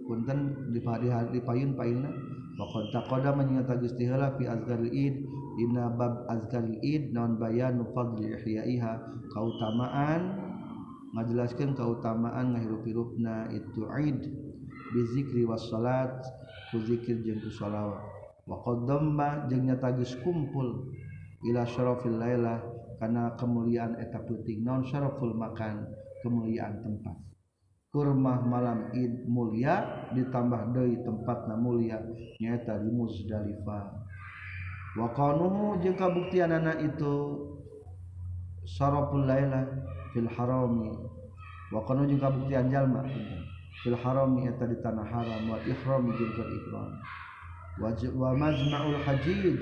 Punten dipayun paina waqad taqaddama jeung eta istilah fi azkaril id. Dina bab azkaril id naon bayanu fadli ihyaiha kautamaan ngajelaskeun kautamaan ngahirup-hirupna itu id bizikri was salat ku zikir jeung ku shalawat wa qaddamma jeung nyata kumpul ila syarafil lailah karena kemuliaan eta peuting non syaraful makan kemuliaan tempat. Kurmah malam id mulia ditambah deui tempatna mulia nyaeta di Muzdalifah. Wa qanuhu jeung kabuktianana itu syaraful lailah fil harami. Wa qanu jeung kabuktian jalma. Fil harami eta di tanah haram. Wa ihrami jeung ihram. Wa majma'ul hajij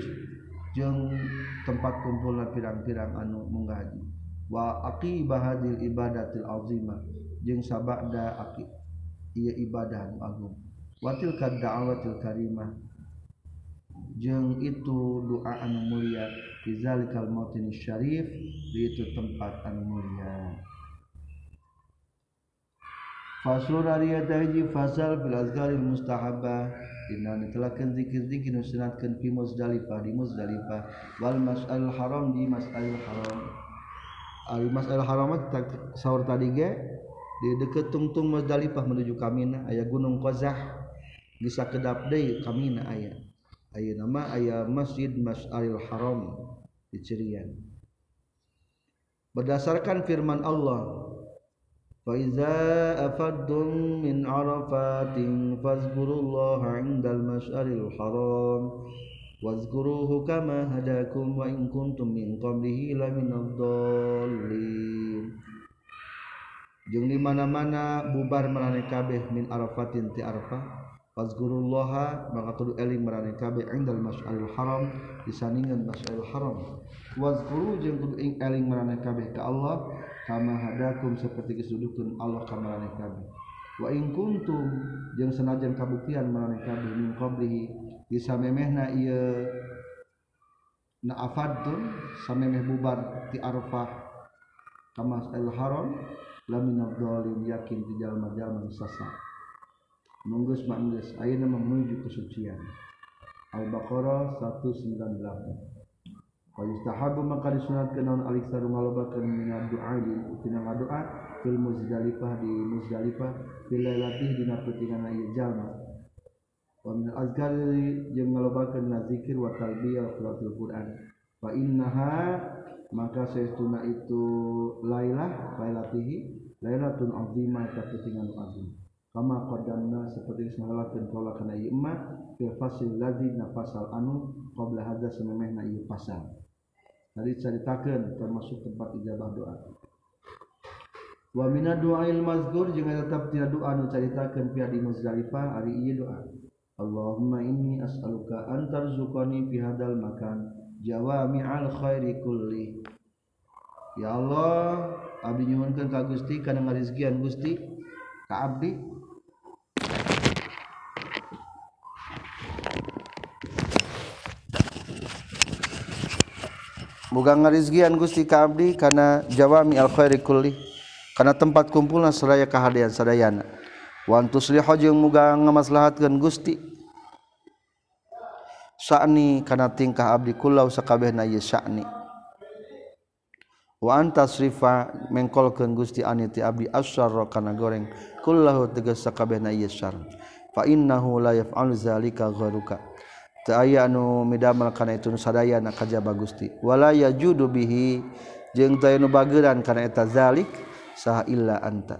tempat kumpullah pirang-pirang anu menggaji. Wa hadil ibadatil azimah jeung sabada aki ia ibadah anu agung. Watil da'awatil karimah jeung itu doa anu mulia di zalikal mautin syarif di itu tempat anu mulia. Fasul Arya Taji Fasal fil Azkaril Mustahabah Inna ditelakan zikir-zikir nusunatkan fi Muzdalifah di Muzdalifah. Wal mas'al haram di mas'al haram. Al mas'al haram sahur tadi ge? Di deket tungtung Muzdalifah menuju Kamina aya Gunung Qazah. Bisa kedap deui Kamina aya aya nama aya Masjid Mas'alil Haram di Cirian berdasarkan firman Allah فإذا أفضتم من عرفات فاذكروا الله عند المشعر الحرام واذكروه كما هداكم وإن كنتم من قبله لمن الضالين Jeung di mana-mana bubar marane kabeh min arafatin ti arafah Fazgurullaha maka kudu eling marane kabeh indal masyaril haram disandingan masyaril haram. Wazkuru jeung kudu eling marane kabeh ka Allah kama hadakum seperti kesudukeun Allah ka marane kabeh. Wa in kuntum jeung sanajan kabuktian marane kabeh min qablihi bisa memehna ieu na afadun samemeh bubar ti arfah kamas el haram lamin abdolin yakin di jalma-jalma sasa menggus manggus ayeuna menuju kesucian. Al-Baqarah 198 Wa yustahabu maka disunatkan naon aliksaru ngalobakeun minad doa di tina doa fil muzdalifah di muzdalifah fil lailatih dina peutingan ieu jalma. Wa min azkar jeung ngalobakeun zikir wa talbiyah qiraatul Quran. Fa innaha maka saestuna itu lailah lailatihi lailatun azimah ta pentingan azim kama qadamna seperti disangalakeun kaula kana ieu emma fil fasil ladzi na fasal anu qabla hadza samemehna ieu pasal tadi ceritakeun termasuk tempat ijabah doa. Wa minad du'ail jeung tetap tina doa anu caritakeun pia di Muzdalifah ari doa. Allahumma inni as'aluka an tarzuqani fi hadal makan jawami'al khairi kulli. Ya Allah abdi nyuhunkeun ka Gusti kana ngarizkian Gusti ka abdi Muga ngarizkian Gusti ka abdi kana jawami al khairi kulli kana tempat kumpulna seraya kahadian sadayana. Wa antuslihu jeung muga ngamaslahatkeun Gusti. Sa'ni kana tingkah abdi kullau sakabehna ieu sa'ni wa anta srifa mengkolkeun Gusti ani ti abdi asyarra kana goreng kullahu tegas sakabehna ieu syarr. Fa innahu la yaf'alu zalika gharuka teu aya anu midamel kana itu nusadaya na kajaba Gusti wala yajudu bihi jeung teu nu bageuran kana eta zalik saha illa anta.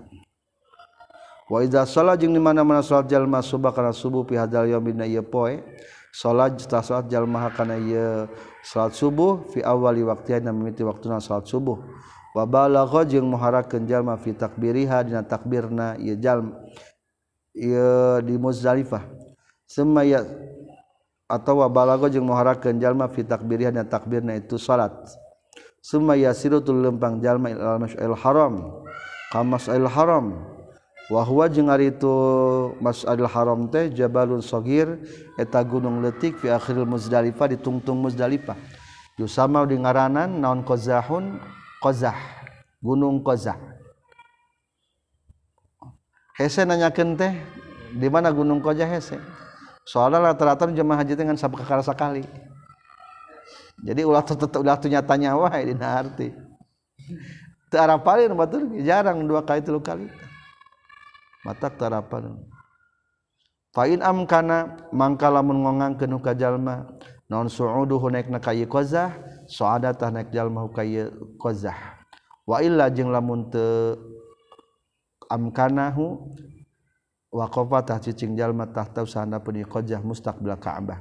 Wa idza shala jeung di mana-mana salat jalma subuh kana subuh fi hadzal yaumina ieu poe salat ta salat jalma kana ieu salat subuh fi awali waqtina mimiti waktuna salat subuh. Wa balagha jeung muharakeun jalma fi takbiriha dina takbirna ieu jalma ieu di Muzdalifah. Semaya atau wabalago jeung muharakeun jalma fi takbirihan dan takbirna itu salat. Summa yasiru tul lempang jalma ilal masjidil haram ka masjidil haram. Wa huwa jeung ari itu masjidil haram teh jabalun sagir eta gunung leutik fi akhiril muzdalifah di tungtung muzdalifah. Yusama di ngaranan naon qazahun? Qazah gunung qazah. Hese nanyakeun teh di mana gunung qazah hese? soalnya rata-rata jemaah haji dengan sabak kakara sakali. Jadi ulah tetap ulah tuh nyatanya wah ini arti. Tarapalin batur jarang dua kali tiga kali. Mata tarapalin Fa'in amkana mangka lamun ngongang kenu ka jalma non su'uduhu naik na kayi qazah su'adatah naik jalma kayi qazah. Wa illa jeung lamun teu amkanahu waqafatah cicing jalma tahta usahana puni qajah mustaqbil Ka'bah.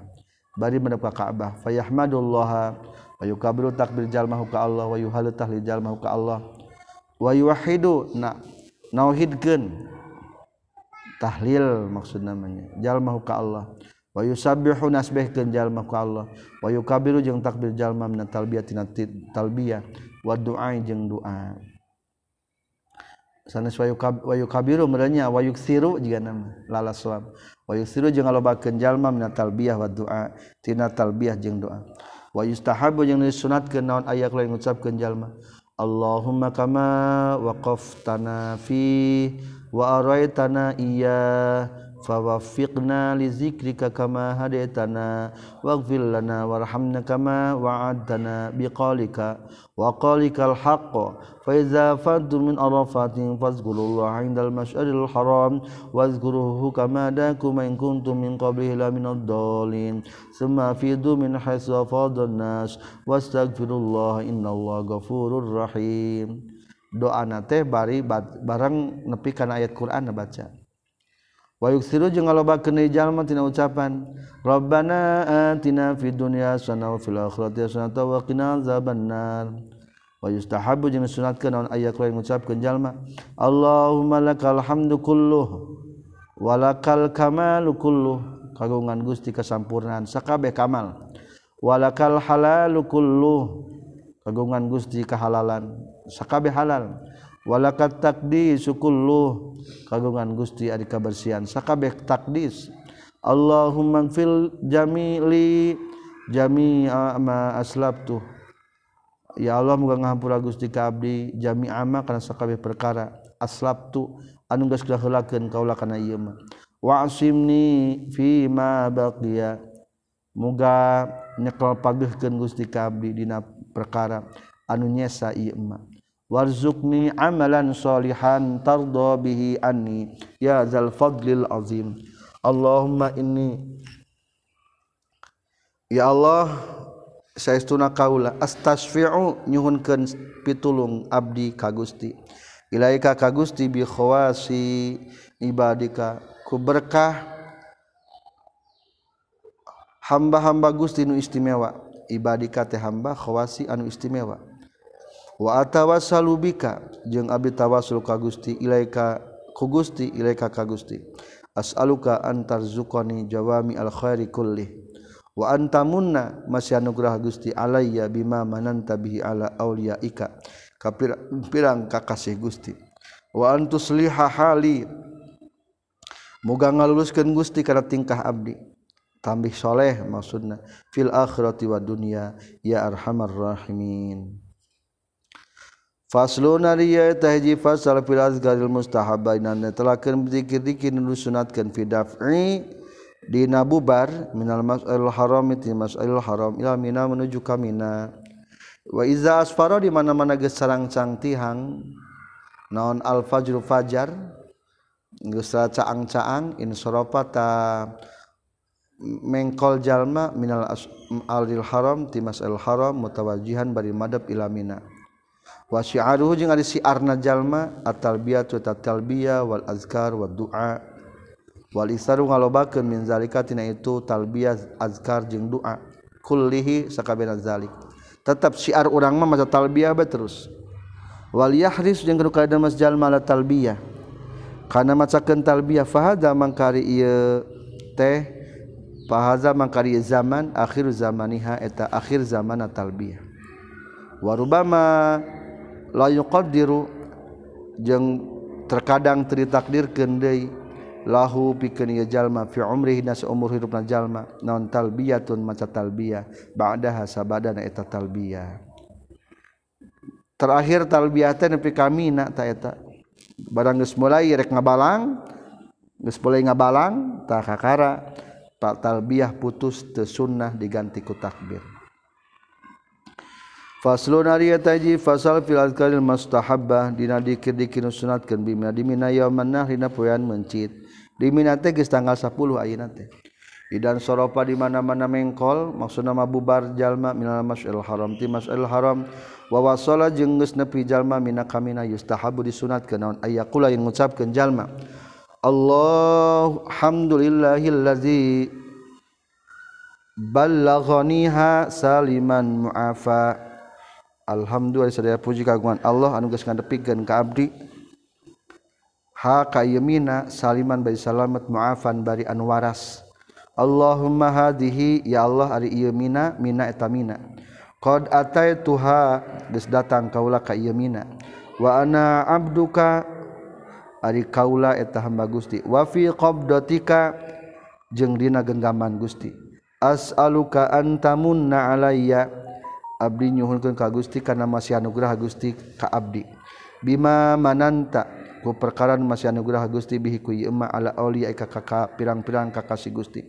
Bari madep ka Ka'bah. Fayahmadullaha wa yukabiru takbir jalma ka Allah wa yuhalu tahlil jalma ka Allah. Wa yuwahidu na nauhidkeun tahlil maksud namanya jalma ka Allah. Wa yusabbihu nasbihkeun jalma ka Allah. Wa yukabiru jeung takbir jalma min talbiyah tina talbiyah. Wa du'a jeung doa sanes wayu wayu kabiru merenya wayu siru jika nama lala suam. Wayu siru jeung ngalobakeun jalma min talbiyah wa doa tina talbiyah jeung doa wa yustahabu jeung disunatkeun naon aya lain ngucapkeun jalma Allahumma kama waqaftana fi wa araitana iya fawafiqna li zikrika kama hadaitana waghfir lana warhamna kama wa'adtana biqalika wa qalikal haqq fa iza fadtu min arafatin fazkurullah indal masyaril haram wazkuruhu kama dakum in kuntum min qablihi la min ad-dallin thumma fidu min haitsu afadan nas wastaghfirullah innallaha ghafurur rahim. Doa teh bari barang nepikan ayat Quran baca wayuk siru jeung ngalobakeun jalma tina ucapan Rabbana atina fid dunya hasanah wa fil akhirati hasanah wa qina azabannar wa yustahabu jeung sunatkeun naon aya kuring ngucapkeun jalma Allahumma lakal hamdu kulluh wa lakal kamalu kulluh. Kagungan Gusti kasampurnaan sakabeh kamal. Wa lakal halalu kulluh. Kagungan Gusti kahalalan sakabeh halal. walakat takdis sukullu kagungan Gusti adi kabersihan. Sakabeh takdis. Allahumma fil jamili jami'a ma aslabtu. Ya Allah muga ngahampura Gusti ka abdi jami'a ma kana sakabeh perkara. Aslabtu anu geus kaheulakeun kaula kana ieu mah. Wa asimni fi ma baqiya. Muga nyekel pageuhkeun Gusti ka abdi dina perkara anu nyesa ieu mah. Warzuqni amalan salihan tarda bihi anni. Ya zal fadlil azim. Allahumma inni. Ya Allah sayauna kaula astasfi'u nyuhunkeun pitulung abdi ka Gusti. Ilaika ka Gusti bi khawasi ibadika ku berkah hamba-hamba Gusti nu istimewa. Ibadika teh hamba khawasi anu istimewa wa atawasalubika jeung abi tawassul ka Gusti ilaika ku Gusti ilaika ka Gusti. As'aluka antar zukoni jawami al khairi kulli wa antamunna masih anugerah Gusti alayya bima mananta bihi ala auliyaika kapirang kakasih Gusti. Wa antusliha hali muga ngaluluskeun Gusti kana tingkah abdi. Tambih soleh maksudna fil akhirati wa dunya ya arhamar rahimin. Faslun ariya tahji fasal fil azgaril mustahabain telakeun zikir-zikir nu sunatkeun fi daf'i Dina bubar minal mas'al haram itu mas'al haram ila mina menuju ka mina wa iza asfara di mana-mana geus sarang-cang tihang naon al fajru fajar geus caang-caang in ta mengkol jalma minal alil haram ti mas'al haram mutawajihan bari madab ila mina wasyaruhu jeung ari siarna jalma at-talbiyatu tatalbiya wal azkar wad du'a wal isaru ngalobakeun min zalika tina itu talbiyah azkar jeung du'a. Kullihi sakabehna zalik. Tetap syiar urang mah maca talbiyah bae terus. Wal yahris jeung kudu kada mas jalma la talbiyah. Kana macakeun talbiyah fahaza mangkari ieu teh fahaza mangkari zaman akhir zamaniha eta akhir zaman talbiyah. Warubama layu qdiru jeung terkadang teritakdir kendai lahu pikeun ieu jalma fi umrih nas umur hidupna jalma naon talbiyatun maca talbiyah ba'daha sabadana eta talbiyah. Terakhir talbiyah teh nepi kamina ta eta. Barang geus mulai rek ngabalang geus mulai ngabalang ta kakara pak talbiyah putus teu sunnah diganti ku takbir. Faslun ari eta hiji fasal fil azkaril mustahabbah dina dikir-dikir sunatkeun bimina dimina yauman nahr dina poean mencit. Dimina teh geus tanggal 10 ayeuna teh. Idan soropa di mana-mana mengkol maksudna mabubar jalma minal masjidil haram ti masjidil haram wa wasala jeung geus nepi jalma mina kamina yustahabu disunatkeun naon aya kula yang ngucapkeun jalma. Allah hamdulillahillazi ballaghaniha saliman mu'afa Alhamdulillah sadaya puji kagungan Allah anu geus ngadepikeun ka abdi. Ha ka yemina saliman bari salamat muafan bari anu waras Allahumma hadihi ya Allah ari ieu mina mina eta mina. Qad ataituha geus datang kaula ka ieu mina. Wa ana abduka ari kaula eta hamba Gusti. Wa fi qabdatika jeung dina genggaman Gusti. As'aluka antamunna alayya. Abdi nyuhunkeun ka Gusti kana masih anugerah Gusti ka abdi. Bima mananta perkaran masih anugerah Gusti bihiku yma ala oli ka kakak pirang-pirang kakasih Gusti.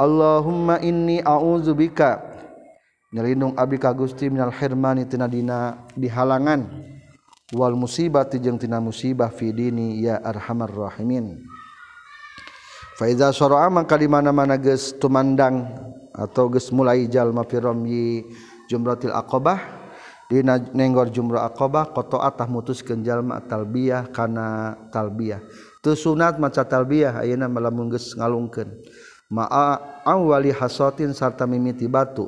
Allahumma inni a'udzubika nyelindung abi ka Gusti minal hermani tina dina dihalangan. Wal musibati jeung tina musibah fi dini ya arhamar rahimin. Fa iza syara'a maka di mana-mana geus tumandang atau geus mulai jalma fi ramyi jumratil aqabah. Nenggor jumrah koto atah mutuskeun jalma talbiyah kana talbiyah. Teu sunat maca talbiyah ayeuna melamun geus ngalungkeun. Ma'a awali hasatin sarta mimiti batu.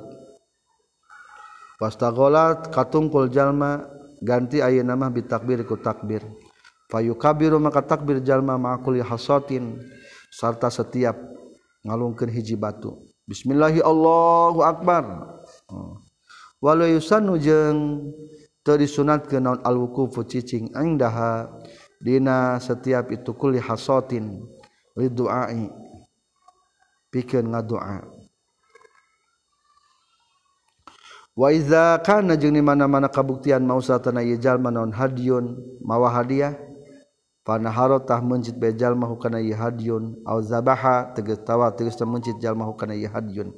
Wastagolat katungkul jalma ganti ayeuna mah bitakbir ku takbir. Fayukabiru maka takbir jalma ma'akuli hasatin sarta setiap ngalungkeun hiji batu. Bismillahi Allahu akbar. Oh. walau yusanu jeung teu disunat ke naon alwukufu cicing indaha dina setiap itu kulli hasotin liduai pikeun ngadoa wa iza kana jeung di mana-mana kabuktian mausatana ieu jalma naon hadion mawa hadiah panaharotah mencit be jalma hukana ieu hadion au zabaha tegas tawa tegas mencit jalma hukana ieu hadion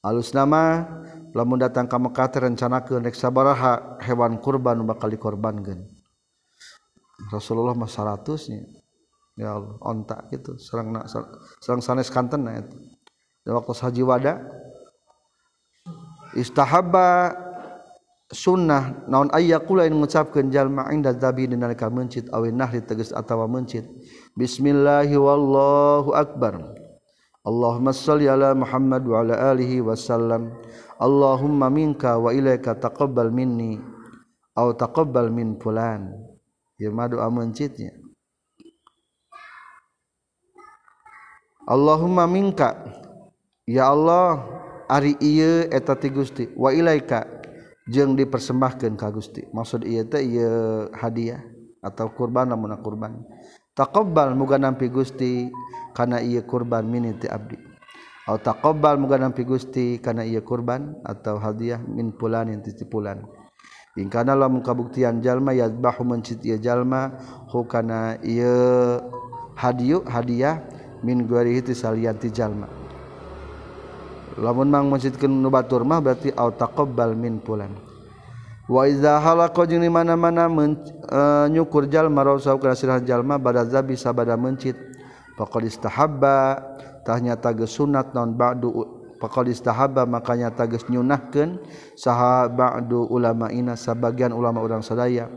alus nama lamun datang ka Mekah rencanakeun rek sabaraha hewan kurban bakal dikorbankeun. Rasulullah mah 100 nya. Ya Allah onta gitu serang na, serang sanes kanten na itu dan waktu haji wada istahabba sunnah naon ayya kula yang mengucapkan jalma inda zabi dinalika mencit awin nahri tegas atawa mencit bismillahi wallahu akbar. Allahumma salli ala Muhammad wa ala wasallam Allahumma minka wa ilaika taqabbal minni au taqabbal min fulan. Ya madu mencitnya. Allahumma minka. Ya Allah Ari eta ti Gusti. Waika jeng dipersembahkan ka Gusti. Maksud hadiah atau kurban kurban. Takobal muga nampi Gusti karena ia kurban miniti Abdi. Takobal muga nampi Gusti karena ia kurban atau hadiah min pulan yang titipulan ingkanalah mukabuktian jalma yadbahu mencit ia jalma hukana ia hadiah hadiah min guarihi salianti jalma. Lamun mang masjidkeun nu batur mah berarti au taqabbal min pulan. Wa iza halaqa jeung mana-mana uh, nyukur jalma rausau kana sirah jalma bada zabi sabada mencit Pakolistahabatahnya tages sunat non badu pakolistaaba makanya tages nyunahkeun saha badu ulama ina sebagian ulama orang sadaya.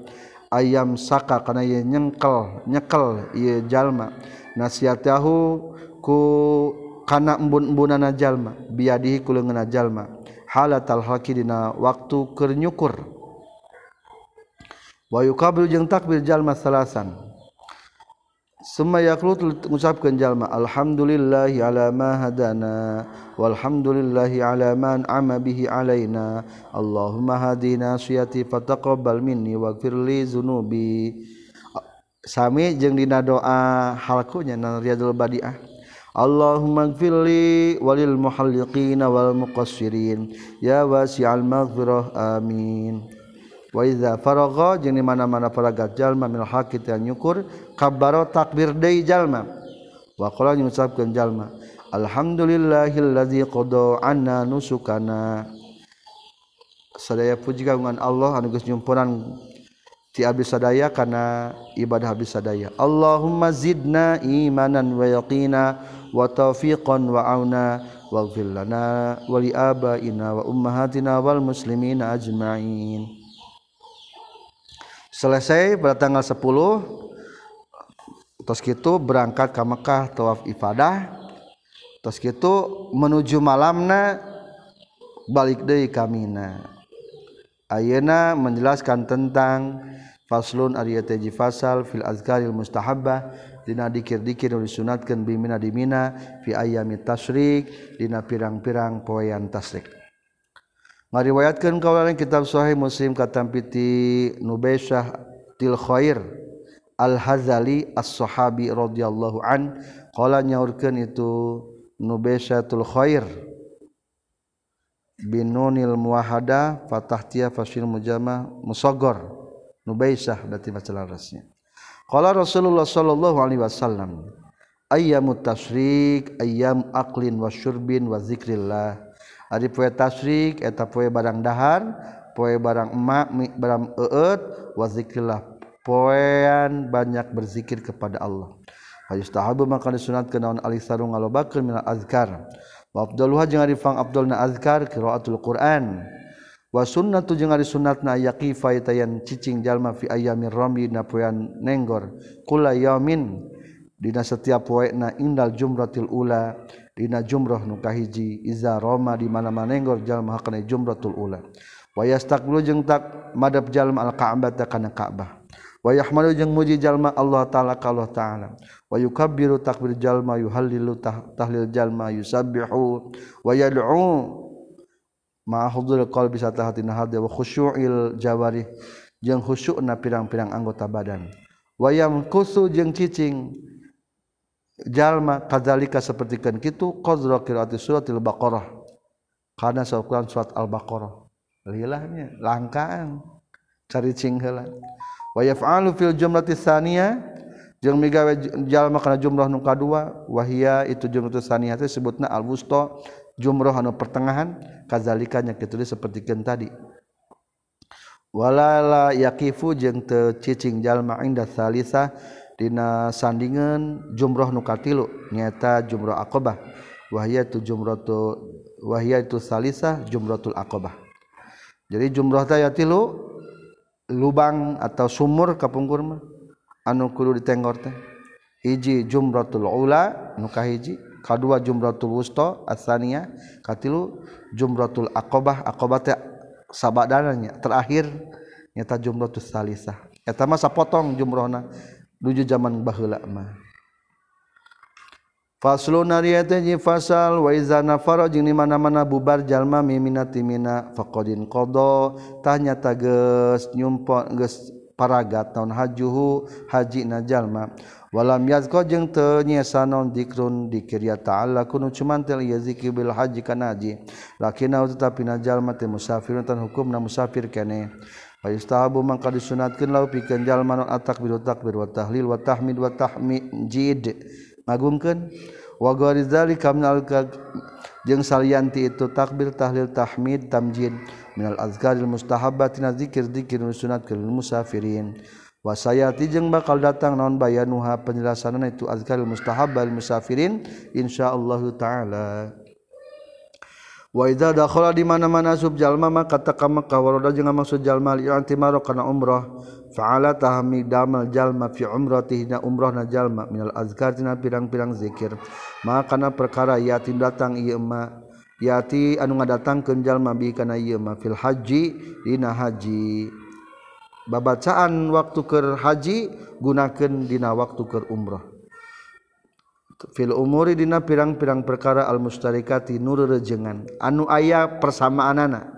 Ayam saka karena ia nyengkel nyekel ia jalma. Nasiatahu ku kana embun-embunana jalma biadihi ku leungeuna jalma. Halatal haqi dina waktu keur nyukur. Wa yukabil jeung takbir jalma salasan. Suma yaklut mengucapkan jalma Alhamdulillahi ala ma hadana Walhamdulillahi ala man amma bihi alaina. Allahumma hadina suyati fataqabbal minni waghfir li zunubi. Sami jeung dina doa halkunya nan riyadul badiah. Allahumma gfirli walil muhalliqina wal muqassirin. Ya wasi'al maghfirah amin. Wa idza faragha jeung di mana-mana paragat jalma min hakit yang nyukur kabbaro takbir deui jalma. Wa qala ngucapkeun jalma alhamdulillahillazi qada anna nusukana. Sadaya puji kagungan Allah anu geus nyumpuran ti abdi sadaya kana ibadah abdi sadaya. Allahumma zidna imanan wa yaqina wa taufiqan wa auna waghfir lana wa li abaina wa ummahatina wal muslimina ajma'in selesai pada tanggal 10 terus gitu berangkat ke Mekah tawaf ifadah. Terus gitu menuju malamna balik deui kamina. Ayeuna menjelaskan tentang faslun ari teh fasal fil azkaril mustahabbah dina dikir-dikir nu disunatkeun bimina dimina fi ayyamit tasyrik dina pirang-pirang poean tasyrik ngariwayatkan kawalan kitab Sahih Muslim katampiti Nubaisah til Khair Al Hazali As Sahabi radhiyallahu an. Qala nyaurkeun itu Nubaisatul Khair. Binunil muahada fatahtiya fasil mujama musogor Nubaisah berarti baca larasnya. Qala Rasulullah sallallahu alaihi wasallam ayyamut tasyrik ayyam aqlin wasyurbin wa zikrillah. Ari poe tasrik eta poe barang dahar, poe barang emak, barang eut, wazikirlah poean banyak berzikir kepada Allah. Hayus tahabu maka disunat kenaon alisaru ngalobakeun minal azkar. Wa afdaluha jeung ari fang afdalna azkar qiraatul Qur'an. Wa sunnatu jeung ari sunatna yaqifa tayan cicing jalma fi ayyamir ramli na poean nenggor kula yaumin Dina setiap poena indal jumratil ula Dina jumrah nukahiji Iza Roma di mana manenggor jalma hakana jumratul ula Wayastaklu jeung tak madab jalma al Ka'bata kana Ka'bah. Wa yahmalu jeung muji jalma Allah taala ka Allah taala. Wa yukabbiru takbir jalma yuhallilu tahlil jalma yusabbihu wa yad'u ma huduril qalbi satahatina hadi wa khusyu'il jawarih jeung khusyukna pirang-pirang anggota badan. Wa yamkusu jeung cicing jalma kadzalika sapertikeun kitu qadra qiraati suratil baqarah. Kana saukuran surat al-baqarah. Lilahnya langkaan. Cari cinghelan. Wa yaf'alu fil jumlati tsaniyah. Jeung migawe jalma kana jumlah nu kadua wahia itu jumlah tsaniyah teh sebutna al wusta jumlah anu pertengahan kazalika nya kitu sapertikeun tadi. Walala yakifu jeung teu cicing jalma inda salisa Dina sandingan jumroh nukatilu nyata jumroh akobah wahia tu jumratu wahia itu salisah jumratul akobah jadi jumroh taya tilu lubang atau sumur kapungkur mah anu kudu ditenggor teh. Hiji jumratul ula nuka hiji. Kadua jumratul wusta asaniyah katilu jumratul aqabah. Aqabah teh sabadananya terakhir nyata jumratul salisah. Eta mah sapotong jumrohna. nuju zaman baheula mah. Faslun nariyate nyi fasal wa iza nafara jeung di mana-mana bubar jalma mimina timina faqadin qada. Tanya tages nyumpo geus paragat naon hajuhu haji na jalma. Walam yazqa jeung teu nyesanon dikrun dikir ya ta'ala kunu cuman teu ieu zikir bil haji kana haji. Lakinna tetapi na jalma teu musafirun tan hukumna musafir keneh Fayustahabu mangka disunatkeun lau pikeun jalma non atakbir wa takbir wa tahlil wa tahmid wa tahmid ngagungkeun wa ghairi zalika minal jeung salianti itu takbir tahlil tahmid tamjid. Minal azkaril mustahabbati na zikir-zikir sunatkeun musafirin. Wasayati jeung bakal datang naon bayanuha penjelasanna itu azkaril mustahabbal musafirin? Insyaallah taala. waiza dakhala di mana-mana subjalma maka takama kawaroda jeung maksud jalma li antimaro kana umrah fa'ala tahmi damal jalma fi umratihna umrahna jalma minal azkar tina pirang-pirang zikir. Maka kana perkara yatim datang ieu ma yati anu ngadatangkeun jalma bi kana ieu ma fil haji dina haji. Babacaan waktu keur haji gunakeun dina waktu keur umrah. fil umuri dina pirang-pirang perkara al mustarikati nur rejengan anu aya persamaanana.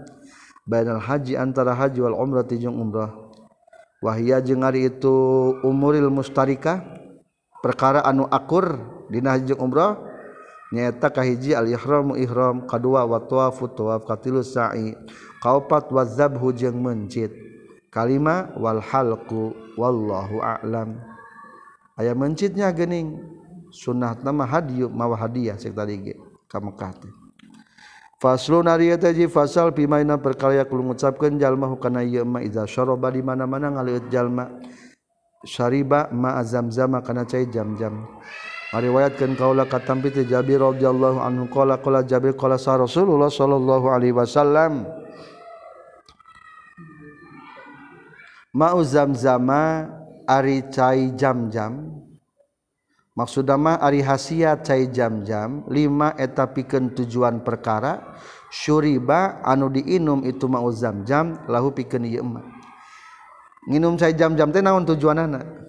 Bainal haji antara haji wal umrah jeung umrah. Wahia jeung ari itu umuril mustarika perkara anu akur dina haji jeung umrah. Nyaeta kahiji al ihramu ihram kadua wa tawafu tawaf katilu sa'i kaopat wa zabhu jeung mencit. Kalima wal halqu wallahu a'lam. Aya mencitnya geuning. Sunnah nama hadiyu mawa hadiah cek tadi ge ka Mekah teh. Faslun ari eta ji fasal kudu ngucapkeun jalma hukana ieu ma iza syaraba di mana-mana ngaleut jalma syariba ma zamzam kana cai jam-jam. Ariwayatkeun kaula katampi teh Jabir radhiyallahu anhu qala qala Jabir qala sa Rasulullah sallallahu alaihi wasallam. Ma'u zamzama ari cai jam-jam maksudama Ari hasiat cair jam-jam 5 eta piken tujuan perkara Syuriba anu diinum itu mau zam-jam lahu piken yema nginum saya jam-jam teh naon tujuan anak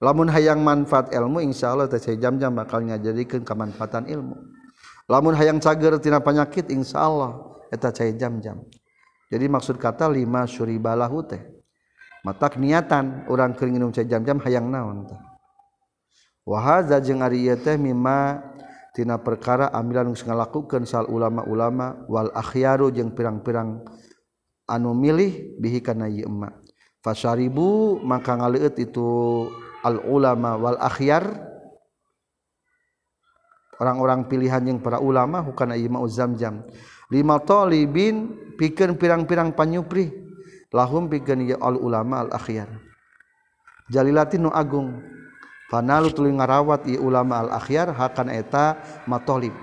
lamun hayang manfaat ilmu insya Allah teh saya jam-jam bakal ngajadikeun kemanfaatan ilmu. Lamun hayang cager tina penyakit insya Allah eta cai jam-jam. Jadi maksud kata lima syuriba lahu teh. Matak niatan orang keur nginum saya jam-jam hayang naon teh. wahaza jeung ari ieu teh mimma tina perkara amilan geus ngalakukeun sal ulama-ulama wal akhyaru jeung pirang-pirang anu milih bihi kana ieu emma. Fasaribu maka ngaleuit itu al ulama wal akhyar. Orang-orang pilihan yang para ulama bukan imam zamjam lima talibin pikeun pirang-pirang panyupri lahum pikeun ieu al ulama al akhyar. Jalilatin nu agung. Fanalu tuluy ngarawat ieu ulama al akhyar hakan eta matolib.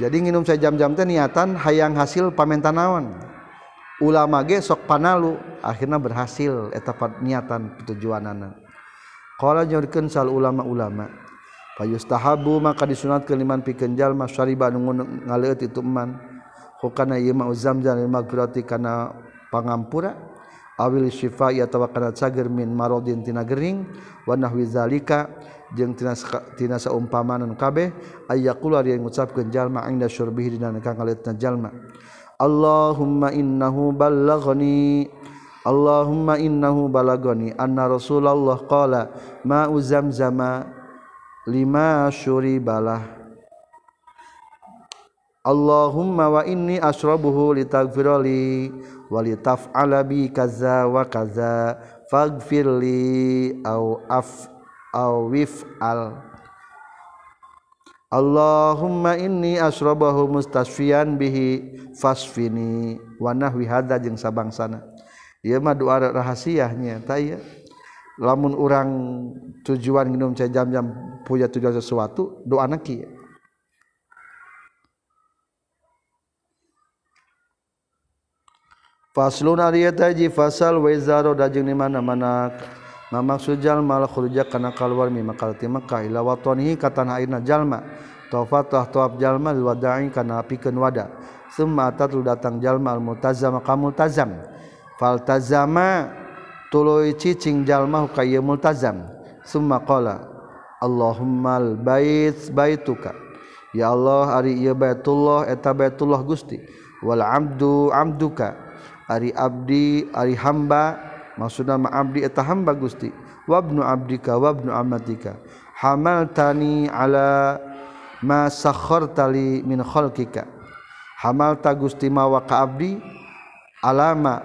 Jadi nginum sajam-jam teh niatan hayang hasil pamentanawan. Ulama ge sok panalu akhirna berhasil eta niatan tujuanana. Qala nyurkeun sal ulama-ulama Fayustahabu maka disunatkeun liman pikeun jalma syariba nu ngaleut itu man hukana ieu ma zamzam lil magfirati kana pangampura awil syifa ya tawa cager min maradin tina gering wa nahwi zalika jeung tina tina saumpamanan kabeh ayyaqulu ari ngucapkeun jalma inda syurbihi dina kangkaletna jalma. Allahumma innahu ballaghani Allahumma innahu balagani anna Rasulullah qala ma'u zamzama lima syuribalah. Allahumma wa inni asrabuhu litagfirli walitaf alabi kaza wa kaza fagfirli au af au wif al. Allahumma inni asrabahu mustasfian bihi fasfini. Wa nahwi hadza jeung sabangsana ieu mah doa rahasiahnya taya lamun orang tujuan minum cai jam-jam punya tujuan sesuatu doa kieu Faslun ariyataji fasal wezaro dajeng di mana-mana maksud jalma la khurujak kana keluar mi makal ti Mekah. Ila watonihi ka tanah airna jalma. Tawafatah tawaf jalma wada'i kana pikeun wada. Summa atatul datang jalma al multazam ka multazam. Fal tazama tuluy cicing jalma ka ieu multazam. Summa qala Allahumma al bait baituka. Ya Allah ari ieu baitullah eta baitullah Gusti. Wal abdu Ari Abdi Ari hamba maksudna ma Abdi eta hamba Gusti. Wabnu abdika wabnu amatika. Hamaltani ala ma sakhartali min khalqika. Hamalta Gusti mawa ka abdi alama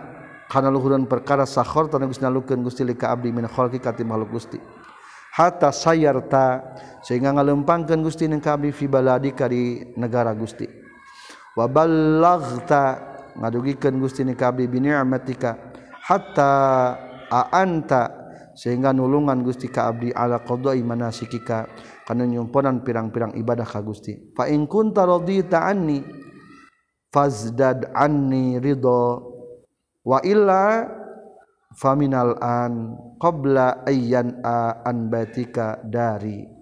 kana luhuran perkara sakhor tanah Gusti nalukeun Gusti li ka abdi min khalqika ti makhluk Gusti. Hatta sayarta sehingga ngalempangkeun Gusti ning ka abdi fi baladika di negara Gusti. Wa ballaghta ngadugikan Gusti ni kabli bini'matika hatta a'anta sehingga nulungan Gusti ka abdi ala qada'i manasikika kana nyumponan pirang-pirang ibadah ka Gusti. Fa in kunta radita anni fazdad anni ridha wa illa faminal an qabla ayyan an batika dari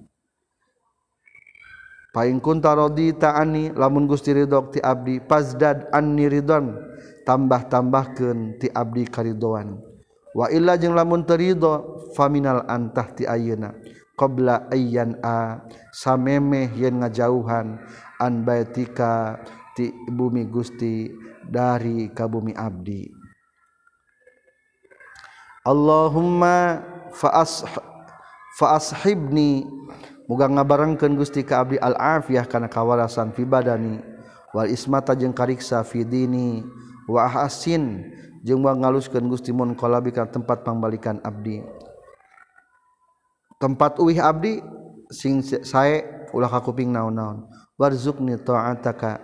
paing kunta radita ani lamun Gusti ridho ti abdi pazdad anni ridon tambah-tambahkeun ti abdi karidoan wa illa jeung lamun terido faminal antah ti ayeuna. Qabla ayyan a samemeh yen ngajauhan an baitika ti bumi Gusti dari kabumi abdi. Allahumma fa'as fa'ashibni Muga ngabarengkeun Gusti ka abdi al-afiyah kana kawarasan fi badani wal ismata jeung kariksa fi dini wa hasin jeung ngaluskeun Gusti mun qalabi ka tempat pangbalikan abdi. Tempat uih abdi sing sae ulah ka kuping naon-naon. Warzuqni ta'ataka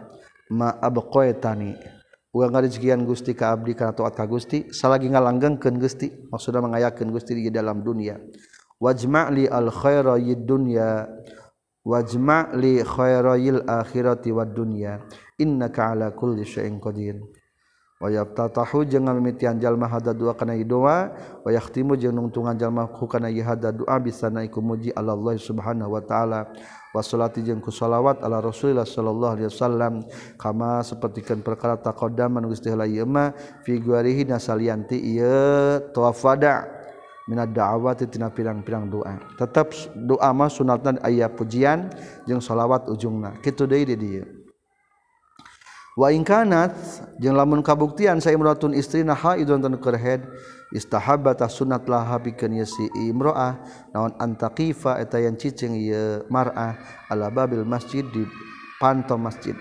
ma abqaitani. Uga ngarejekian Gusti ka abdi kana taat ka Gusti, salagi ngalanggengkeun Gusti, maksudna mangayakeun Gusti di dalam dunia. wajma'li al khairayid dunya wajma'li khairayil akhirati wad dunya. Innaka ala kulli syai'in qadir. Wa yaftatahu jeung mimitian jalma hada dua kana doa wa yahtimu jeung nungtungan jalma ku kana hada doa bisa naiku muji Allah subhanahu wa taala. Wasolati jeung kusolawat ala Rasulillah sallallahu alaihi wasallam. Kama sapertikeun perkara taqaddam anu geus teh layeuma fi guarihi nasalianti ieu tawaf wada' minad da'awati tina pirang-pirang doa. Tetap doa mah sunatna aya pujian jeung sholawat ujungna. Kitu deui di dieu. Wa in kanat jeung lamun kabuktian sa imratun istrina haidun tan keur haid istahabbata sunat laha pikeun ye si imroah naon antaqifa eta yang cicing ieu mar'ah ala babil masjid di panto masjid.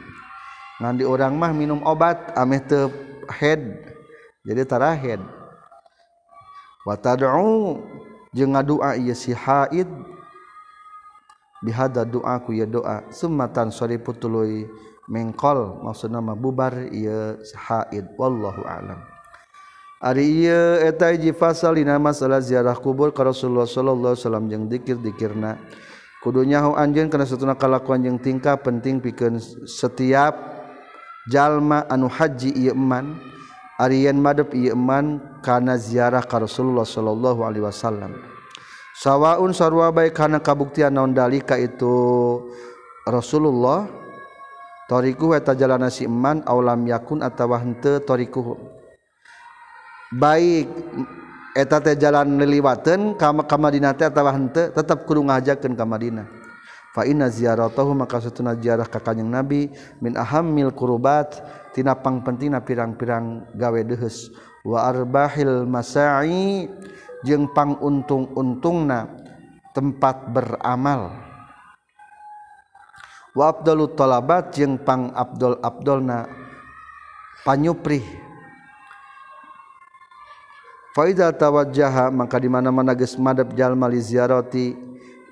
Ngan di orang mah minum obat ameh teu head jadi tara head. watad'u jeung ngadua ieu si haid. Bihada doa ku ya doa. Sumatan sarifu tuluy mengkol maksudna mah bubar ieu si haid. Wallahu alam. Ari ieu eta hiji fasal dina masalah ziarah kubur ka Rasulullah sallallahu alaihi wasallam jeung dikir-dikirna. Kudunya hu anjeun kana satuna kalakuan jeung tingkah penting pikeun setiap jalma anu haji ieu Aryan madep iman kana ziarah ka Rasulullah sallallahu alaihi wasallam. Sawaun sarwa baik kana kabuktian naon dalika itu Rasulullah tariku eta jalan si iman aulam yakun atawa henteu tariku. Baik eta teh jalan liliwateun ka Madinah teh atawa henteu tetep kudu ngajakeun ka Madinah. fa inna ziaratahu maka satuna ziarah ka kanjing nabi min ahammil qurubat tina pangpentina pirang-pirang gawe deuheus wa arbahil masai jeung panguntung-untungna tempat beramal. Wa abdalut talabat jeung pang abdul abdolna panyuprih Faida tawajjaha maka di mana-mana geus madhep jalma li ziarati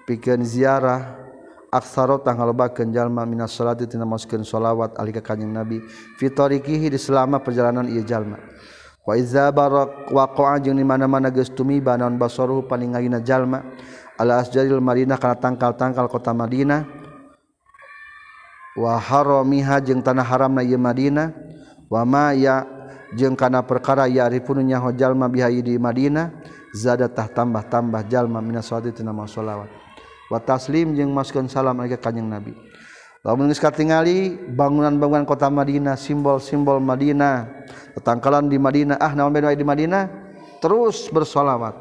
pikeun ziarah. aksaro tanggalba kenjallma minas salati tina shalawat alika kanyeng kanjing nabi. Fitorikihi di selama perjalanan ia jalma. Wa barok barak waqa'a jeung di mana-mana gestumi tumiba naon basaruhu jalma. Ala asjaril madinah kana tangkal-tangkal kota Madinah. Wa haramiha jeung tanah haramna na Madinah. Wama ya jeung kana perkara yarifun nyaho jalma bihayi di Madinah. Zadatah tambah-tambah jalma minas salati tina masholawat wataslim jeung masukkan salam ka kanyang nabi. Lamun geus katingali bangunan-bangunan kota Madinah simbol-simbol Madinah tetangkalan di Madinah ah naon di Madinah? Terus bersolawat.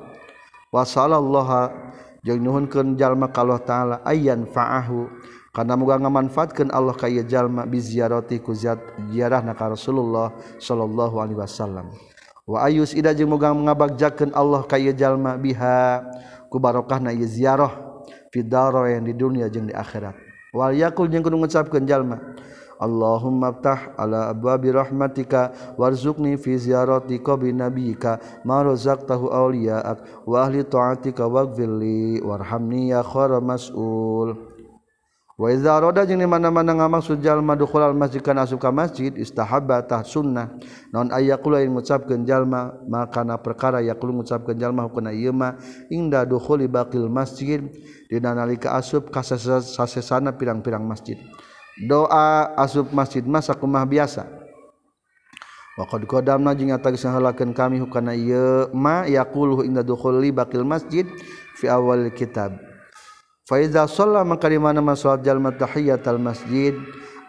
Wasallallahu jeung nuhunkeun jalma ka Allah taala ayyan fa'ahu. Karena moga ngamanfaatkeun Allah ka ieu jalma bi ziarati ku ziarahna ka Rasulullah sallallahu alaihi wasallam. Wa ayus ida jeung moga ngabagjakeun Allah ka ieu jalma biha ku barokahna ieu ziarah. fidaro yang di dunia jeung di akhirat. Wal yakul jeung kudu ngucapkeun jalma. Allahumma ftah ala abwabi rahmatika warzuqni fi ziyarati qabri nabiyyika ma razaqtahu awliya'ak wa ahli ta'atika waghfir li warhamni ya khara mas'ul. Waza roda jeung dimana-mana ngamaksud jalma dukhulal masjid kana asup ka masjid istahaba tah sunnah. Naon aya kula yang ngucapkeun jalma makana perkara ya kula ngucapkeun jalma hukuna ieu mah inda dukhuli baqil masjid dina nalika asup ka sasesana pirang-pirang masjid. Doa asup masjid masa kumah biasa. Waqad qadamna jeung atag sahalakeun kami hukana ieu ma yaqulu inda dukhuli baqil masjid fi awal kitab. Faiza sholla maka di mana salat jalma tahiyatul masjid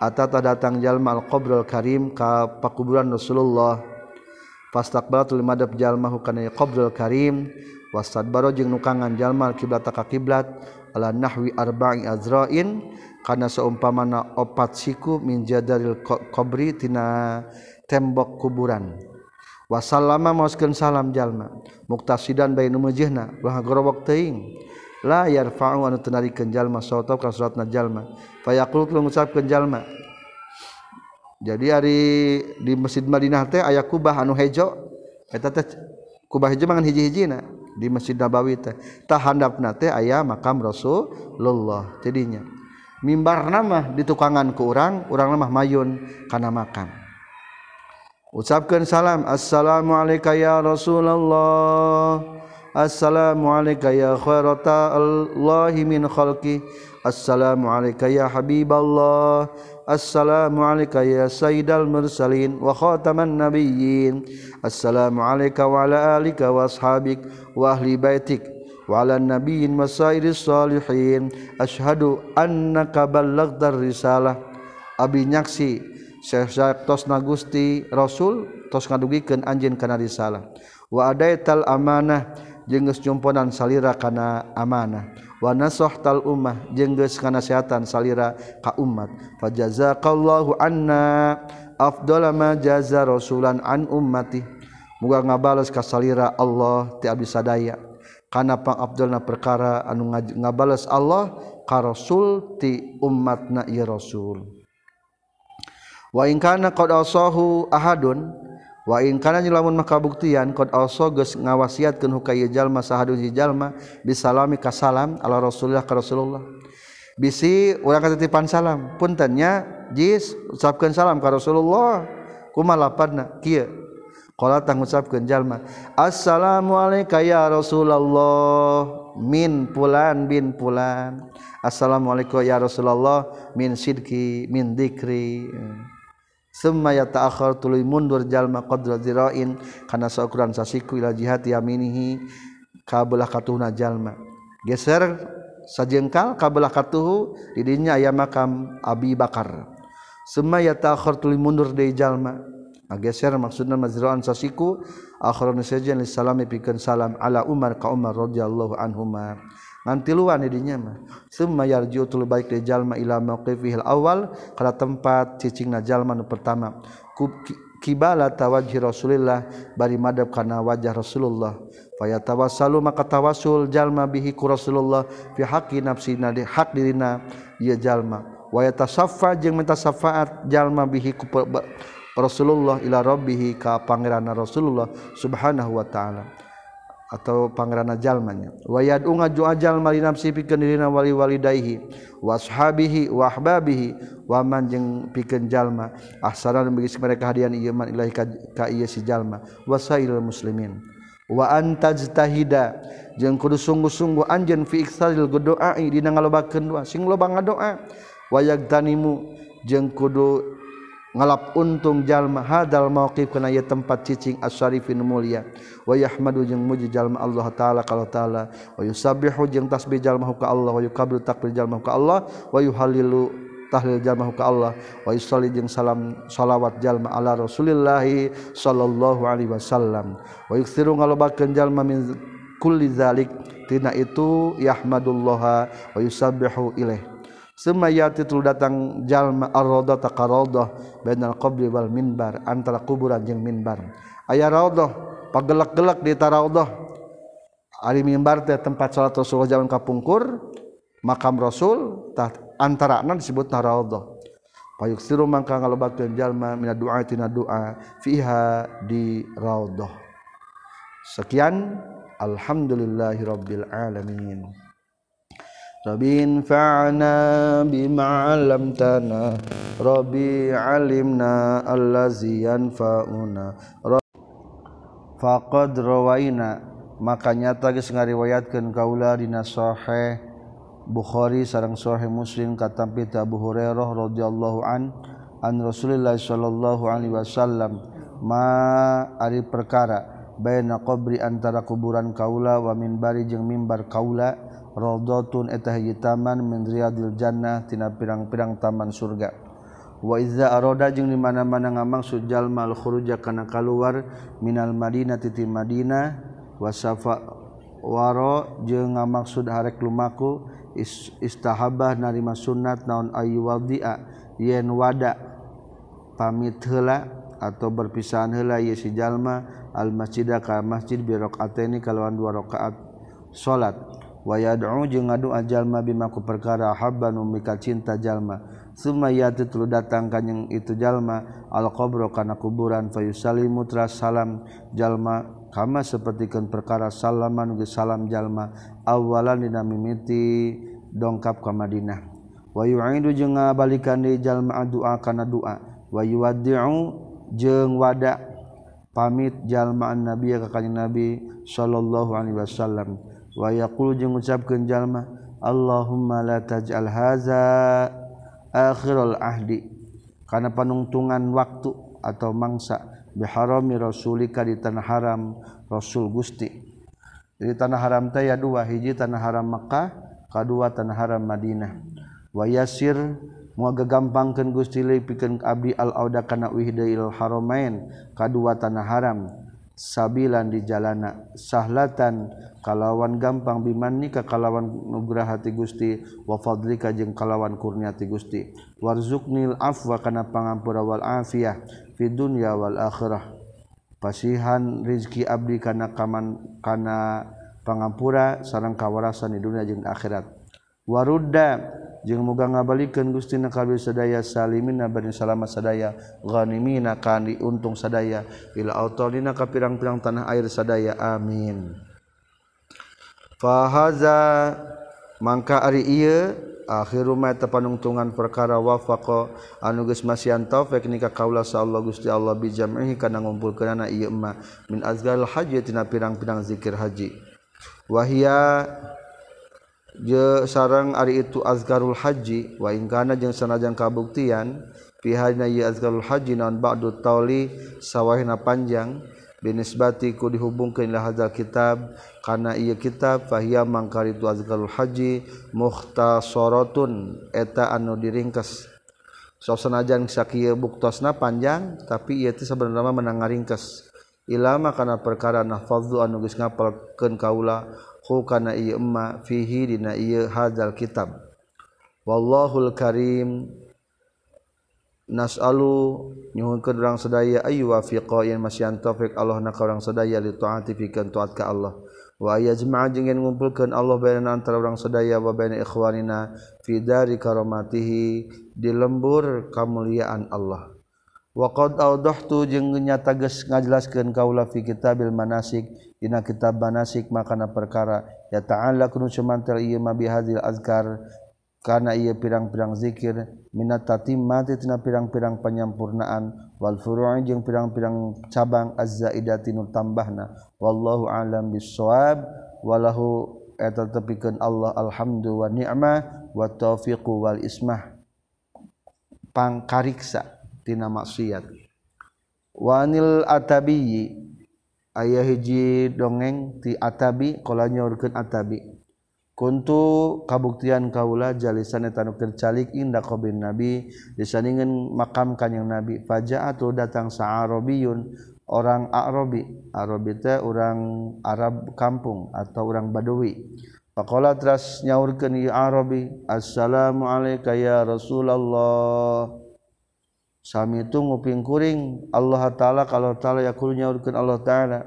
atata datang jalma al qabrul karim ka pakuburan Rasulullah. Fastaqbalatul madab jalma hukana qabrul karim. Wastadbaro jeung nukangan jalma al kiblat ka kiblat ala nahwi arba'i azrain kana saumpamana opat siku min jadaril qabri tina tembok kuburan. Wasallama mauskeun salam jalma. Muktasidan bainu mujihna wah gorowok teuing. la yarfa'u anu teu narikeun jalma ka suratna fa yaqul tuluy ngucapkeun jadi ari di Masjid Madinah teh aya kubah anu hejo eta teh kubah hejo mangan hiji-hijina di Masjid Nabawi teh. Tah handapna teh aya makam Rasulullah jadinya. Mimbar nama di tukangan ku urang urang mah mayun kana makam. Ucapkeun salam assalamualaikum ya Rasulullah. Assalamualaikum ya khairata Allahi min khalqi. Assalamualaikum ya habiballah. Assalamualaikum ya sayyidal mursalin wa khataman nabiyyin. Assalamualaikum wa ala alika wa ashabik wa ahli baitik wa ala nabiyyin wa sayyiris salihin. Ashadu annaka ballagdar risalah. Abi nyaksi Syekh tos nagusti Rasul tos ngadugikan anjin kana risalah. Wa adaital amanah jengges jumponan salira kana amanah. Wana sohtal ummah jengges kanasehatan salira ka umat fajazakallahu anna afdala ma jaza rasulan an ummati. Muga ngabales ka salira Allah ti abdi sadaya. Kana pangabdalna perkara anu ngabales Allah ka rasul ti ummatna ieu rasul. Wa in kana qad asahu ahadun ingkana lamun makabuktian qad also ngawasiatkan sahadun sahjallma bisalami kasalam Allah Rasulullah ka Rasulullah. Bisi orang katitipan salam puntennya jis ucapkan salam ka Rasulullah. Kumalapadna kieu. Qala tang ucapkeun jalma assalamualayka ya Rasulullah min pulan bin pulan. Assalamualaikum ya Rasulullah min sidki min dikri semaya ta'akhir tuluy mundur jalma qadra zirain. Kana saukuran sasiku ila jihati yaminihi ka belah katuhna jalma. Geser sajengkal ka belah katuhu di dinya aya makam Abi Bakar. Semaya ta'akhir tuluy mundur deui jalma. Geser maksudna mazraan sasiku akhiran sajian lisalami pikeun salam ala Umar ka Umar radhiyallahu anhuma. tiluan didinya mah. Summa yarji'ul baik de jalma ila mauqifihil awal kana tempat cicingna jalma nu pertama. Kibala tawajhi rasulillah bari madab kana wajah rasulullah. Fayatawassalu maka tawassul jalma bihi ku rasulullah fi haqqi nafsina di hak dirina ieu jalma. Wa yatasaffa jeung minta syafaat jalma bihi ku Rasulullah ila rabbih ka pangeranna Rasulullah subhanahu wa ta'ala. atau pangerana jalmanya wayad unga juajal mali nafsi pikeun dirina wali walidayhi washabihi wahbabihi wa man jeung pikeun jalma ahsanan bagi mereka hadian ieu man ilahi ka, ka ieu si jalma wasailul muslimin. Wa antajtahida jeung kudu sungguh-sungguh anjeun fi iksalil doa dina ngalobakeun doa sing loba ngadoa. Wayagtanimu jeung kudu ngalap untung jalma hadal mauqif kana ye tempat cicing asyarifin mulia. Wa yahmadu jeung muji jalma Allah taala kalau taala. Wa yusabbihu jeung tasbih jalma ka Allah. Wa yukabiru takbir jalma ka Allah. Wa yuhallilu tahlil jalma ka Allah. Wa yusalli jeung salam salawat jalma ala Rasulillah sallallahu alaihi wasallam. Wa yukthiru ngalobakeun jalma min kulli zalik tina itu yahmadullaha wa yusabbihu ilaihi semayati tul datang jalma ar-raudhah ta qaradhah bainal qabri wal minbar antara kuburan jeung minbar. Aya raudhah pagelak-gelak di taraudhah ari minbar teh tempat salat Rasulullah zaman kapungkur makam Rasul tah antarana disebut raudhah. Payuksiru mangka ngalobakeun jalma mina doa tina doa fiha di raudhah. Sekian alhamdulillahirabbil alamin. Rabbi infa'na bima 'allamtana. Rabbi alimna allazi yanfa'una. Faqad rawaina. Maka nyata geus ngariwayatkeun kaula dina sahih Bukhari sareng sahih Muslim katampi Abu Hurairah radhiyallahu an an Rasulillah sallallahu alaihi wasallam. Ma ari perkara baina qabri antara kuburan kaula wa minbari jeung mimbar kaula Rodotun etahi taman menriadil Jannah tina pirang-pirang taman surga. Wa iza aroda jeung di mana-mana ngamang sujal malkhuruja kana kaluar minal Madinah titi Madinah wasafa waro jeung ngamaksud harek lumaku istahabah narima sunat naon ayu wadi'a yen wada pamit heula atau berpisahan heula ye si jalma al masjida ka masjid bi rakaataini kalawan dua rakaat salat. wayad'u jeung ngadoa jalma bima ku perkara habban mika cinta jalma. Summa yati tulu datang kanyang itu jalma al qabru kana kuburan fayusallimu tras salam jalma. Kama sapertikeun perkara salaman ge salam jalma awalan dina mimiti dongkap ka Madinah. Wa yu'idu jeung ngabalikan di jalma doa kana doa wa yuwaddi'u jeung wada pamit jalma an ka kanjing nabi sallallahu alaihi wasallam. wayakulu jeung ngucapkeun jalma Allahumma la taj'al haza akhirul ahdi. Kana panungtungan waktu atau mangsa biharami rasulika di tanah haram rasul Gusti. Di tanah haram teh ya dua hiji tanah haram Makkah kadua tanah haram Madinah. Wayasir moga gampangkeun Gusti leupikeun abdi al auda kana wihdail haramain kadua tanah haram. sabilan di jalana sahlatan kalawan gampang biman nikah kalawan nugrah hati Gusti wa fadlika jeung kalawan kurnia ti Gusti. Warzuqnil afwa kana pangampura wal afiyah fi dunya wal akhirah. Pasihan rizki abdi kana kaman kana pangampura sareng kawarasan di dunia jeung akhirat. Warudda jeung muga ngabalikkeun Gusti na kabeh sadaya salimina bari salamat sadaya ghanimina kan diuntung sadaya. Fil autalina ka pirang-pirang tanah air sadaya. Amin. Fahaza mangka ari ieu akhir rumah tepanungtungan perkara wafaqo anuges masian taufik nikah kaula sa Allah Gusti Allah bijam'ihi kana ngumpulkeunana ieu mah. Min azgal haji tina pirang-pirang zikir haji. Wahia sarang Ari itu azgarul Haji waingkana jeung sanajan kabuktian pihanya azgarul Haji non ba'du tauli sawahina panjang binisbatiku dihubungkeun ila hadzal kitab kana ieu kitab fahia mangkar itu azgarul Haji mukhtasaratun eta anu diringkes so sanajan sakieu buktosna panjang tapi ieu teh sebenarnya menang ringkes ilama kana perkara nahfadzu anu geus ngapalkeun kaula hukana ieu emma fihi dina iya ieu hadzal kitab. Wallahul karim. Nas'alu nyuhunkeun urang sadaya ayu wafiqa yen masyan taufik Allah na ka urang sadaya li taati fikeun taat ka Allah. Wa yajma'a jeung yen ngumpulkeun Allah baina antara urang sadaya wa baina ikhwanina fi dari karamatihi di lembur kamuliaan Allah. Wa qad awdahtu jeung nyata geus ngajelaskeun kaula fi kitabil manasik dina kitab banasik makana perkara. Ya ta'ala kunu semantel ieu ma bihadzal azkar. Kana ieu iya pirang-pirang zikir. Minat tatimmati tina pirang-pirang penyampurnaan wal furu'i jeung pirang-pirang cabang az-zaidati nu tambahna. Wallahu alam bisawab walahu eta tepikeun Allah alhamdu wa ni'mah wa taufiqu wal ismah. Pangkariksa tina maksiat. Wanil atabiyyi. ayah hiji dongeng ti atabi kolanya urkeun atabi. Kuntu kabuktian kaula jalisan eta nu calik inda qabrin nabi disaningeun makam kanjing nabi. Faja'atu datang sa'arabiyun orang arabi. Arabi teh orang arab kampung atau orang badawi. Faqala teras nyaurkeun ieu arabi assalamu alayka ya rasulullah. Sami itu nguping kuring Allah taala kalau taala yakul nyaurkeun Allah taala.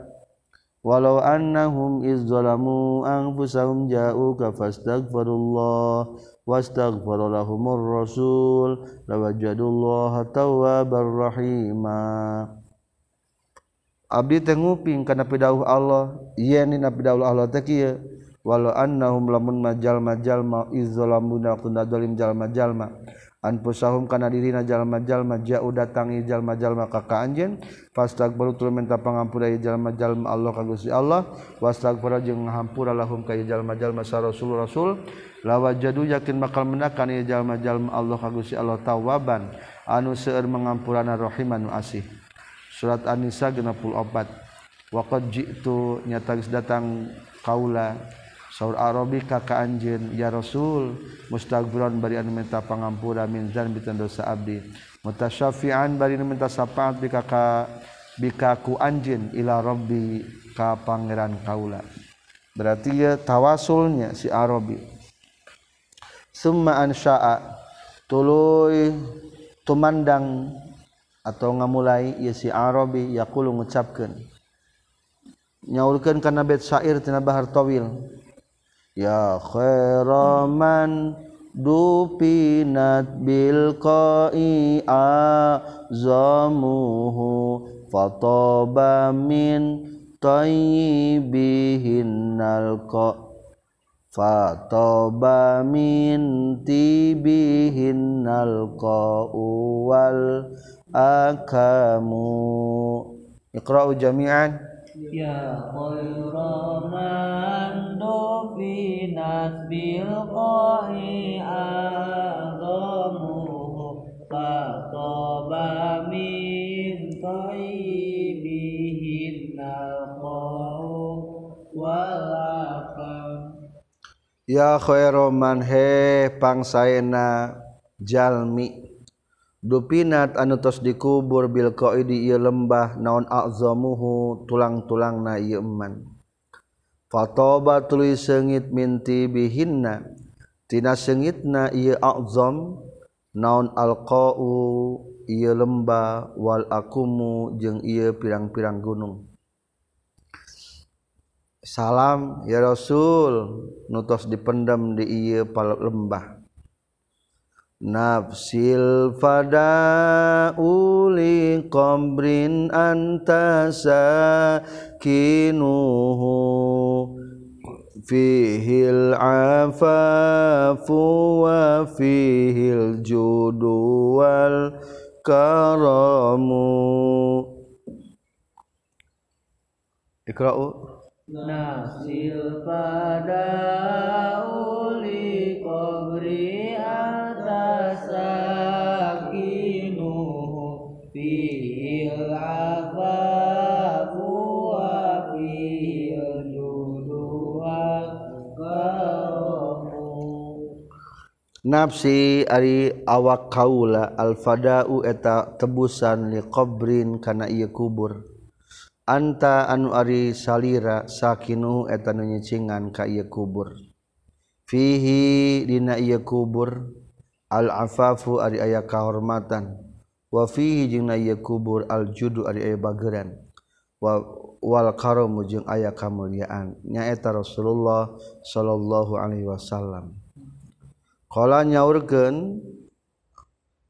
Walau annahum izzalamu anfusahum ja'uka fastaghfirullah wastaghfara lahumur rasul lawajadullaha tawwabar rahima. Abdi teh nguping kana pidauh Allah yen dina pidauh Allah teh kieu. Walau annahum lamun majal majal ma izzalamu na kunna zalim jalma jalma anpusahum kana dirina jalma-jalma ja'u datangi jalma-jalma ka ka anjeun. Fastaghfiru tur minta pangampura jalma-jalma Allah ka Gusti Allah. Wastaghfira jeung ngahampura lahum ka jalma-jalma sa Rasul Rasul lawajadu yakin bakal menakan ieu jalma-jalma Allah ka Gusti Allah tawaban anu seueur mengampurana rahiman asih. Surat an-nisa 64 waqad ji'tu nyata geus datang kaula. Saur Arabi kakak anjin ya Rasul mustaghfiran bari anu minta pangampura min zanbi dosa abdi. Mutasyafian bari anu minta syafaat bi kakak bikaku anjin ila rabbi ka pangeran kaula. Berarti ya tawasulnya si Arabi. Summa ansya'a tuluy tumandang atau ngamulai ya si Arabi yaqulu ngucapkeun nyaurkeun kana bait syair tina bahar tawil. ya khairoman dupinat bil qai azamuhu fatoba min tayyibihinnal qa fatoba min tibihinnal qa'u wal akamu. Iqra'u jami'an. Ya kue man dofi nasbil qahi azamuhu Fatoba min taibihin naqahu walafam Ya khairu man he pangsaena jalmi. dupinat anutos dikubur bil qaidi ieu lembah naon azamuhu tulang-tulang na ieu eman. Fatoba tuluy seungit minti bihinna. Tina seungitna ieu azam naon alqau ieu lembah wal akumu jeung ieu pirang-pirang gunung. Salam ya Rasul nutos dipendam di ieu lembah. Nafsil fada uli qamrin antasa kinuhu fihil afafu wa fihil judu wal karamu. Ikra'u nafsil fada uli nafsi ari awak kaula alfadau eta tebusan li qabrin kana ieu kubur. Anta anu ari salira sakinu eta nu nyicingan ka ieu kubur. Fihi dina ieu kubur al afafu ari aya kahormatan. Wa fihi jeung na ieu kubur al judu ari aya bageran wa wal karamu jeung aya kamuliaan. Nyaeta Rasulullah sallallahu alaihi wasallam. Kala nyaurkeun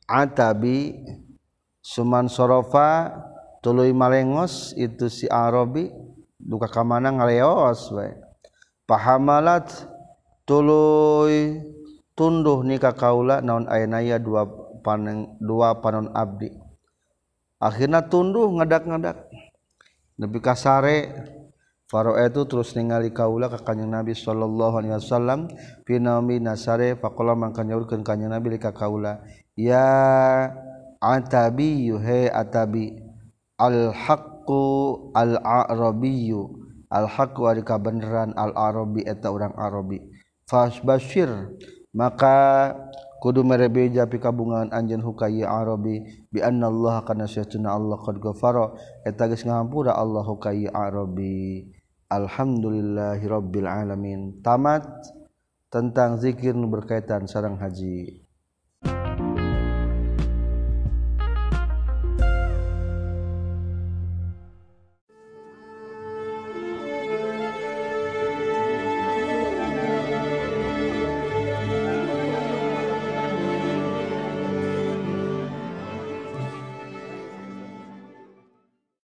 Atabi Suman sorofa tuluy malengos itu si Arabi duka kamana ngaleos we. Pahamalat tuluy tunduh nikah kaula naon ayanaya dua paneng dua panon abdi. Akhirnya tunduh ngadak-ngadak. Nabi kasare Faro itu terus ningali kaula ka kanjeng Nabi sallallahu alaihi wasallam naumi nasare faqala mangka nyaurkeun kanjeng Nabi ka kaula ya atabi he atabi al haqqu al arabiyyu al haqqu ari kabeneran al arabi eta urang arabi fasbashir maka kudu merebeja pikabungan anjeun hukai arabi bi anna Allah kana saytuna Allah qad ghafara eta geus ngahampura Allah hukai arabi Alhamdulillahirobbilalamin tamat tentang dzikir berkaitan sarang haji.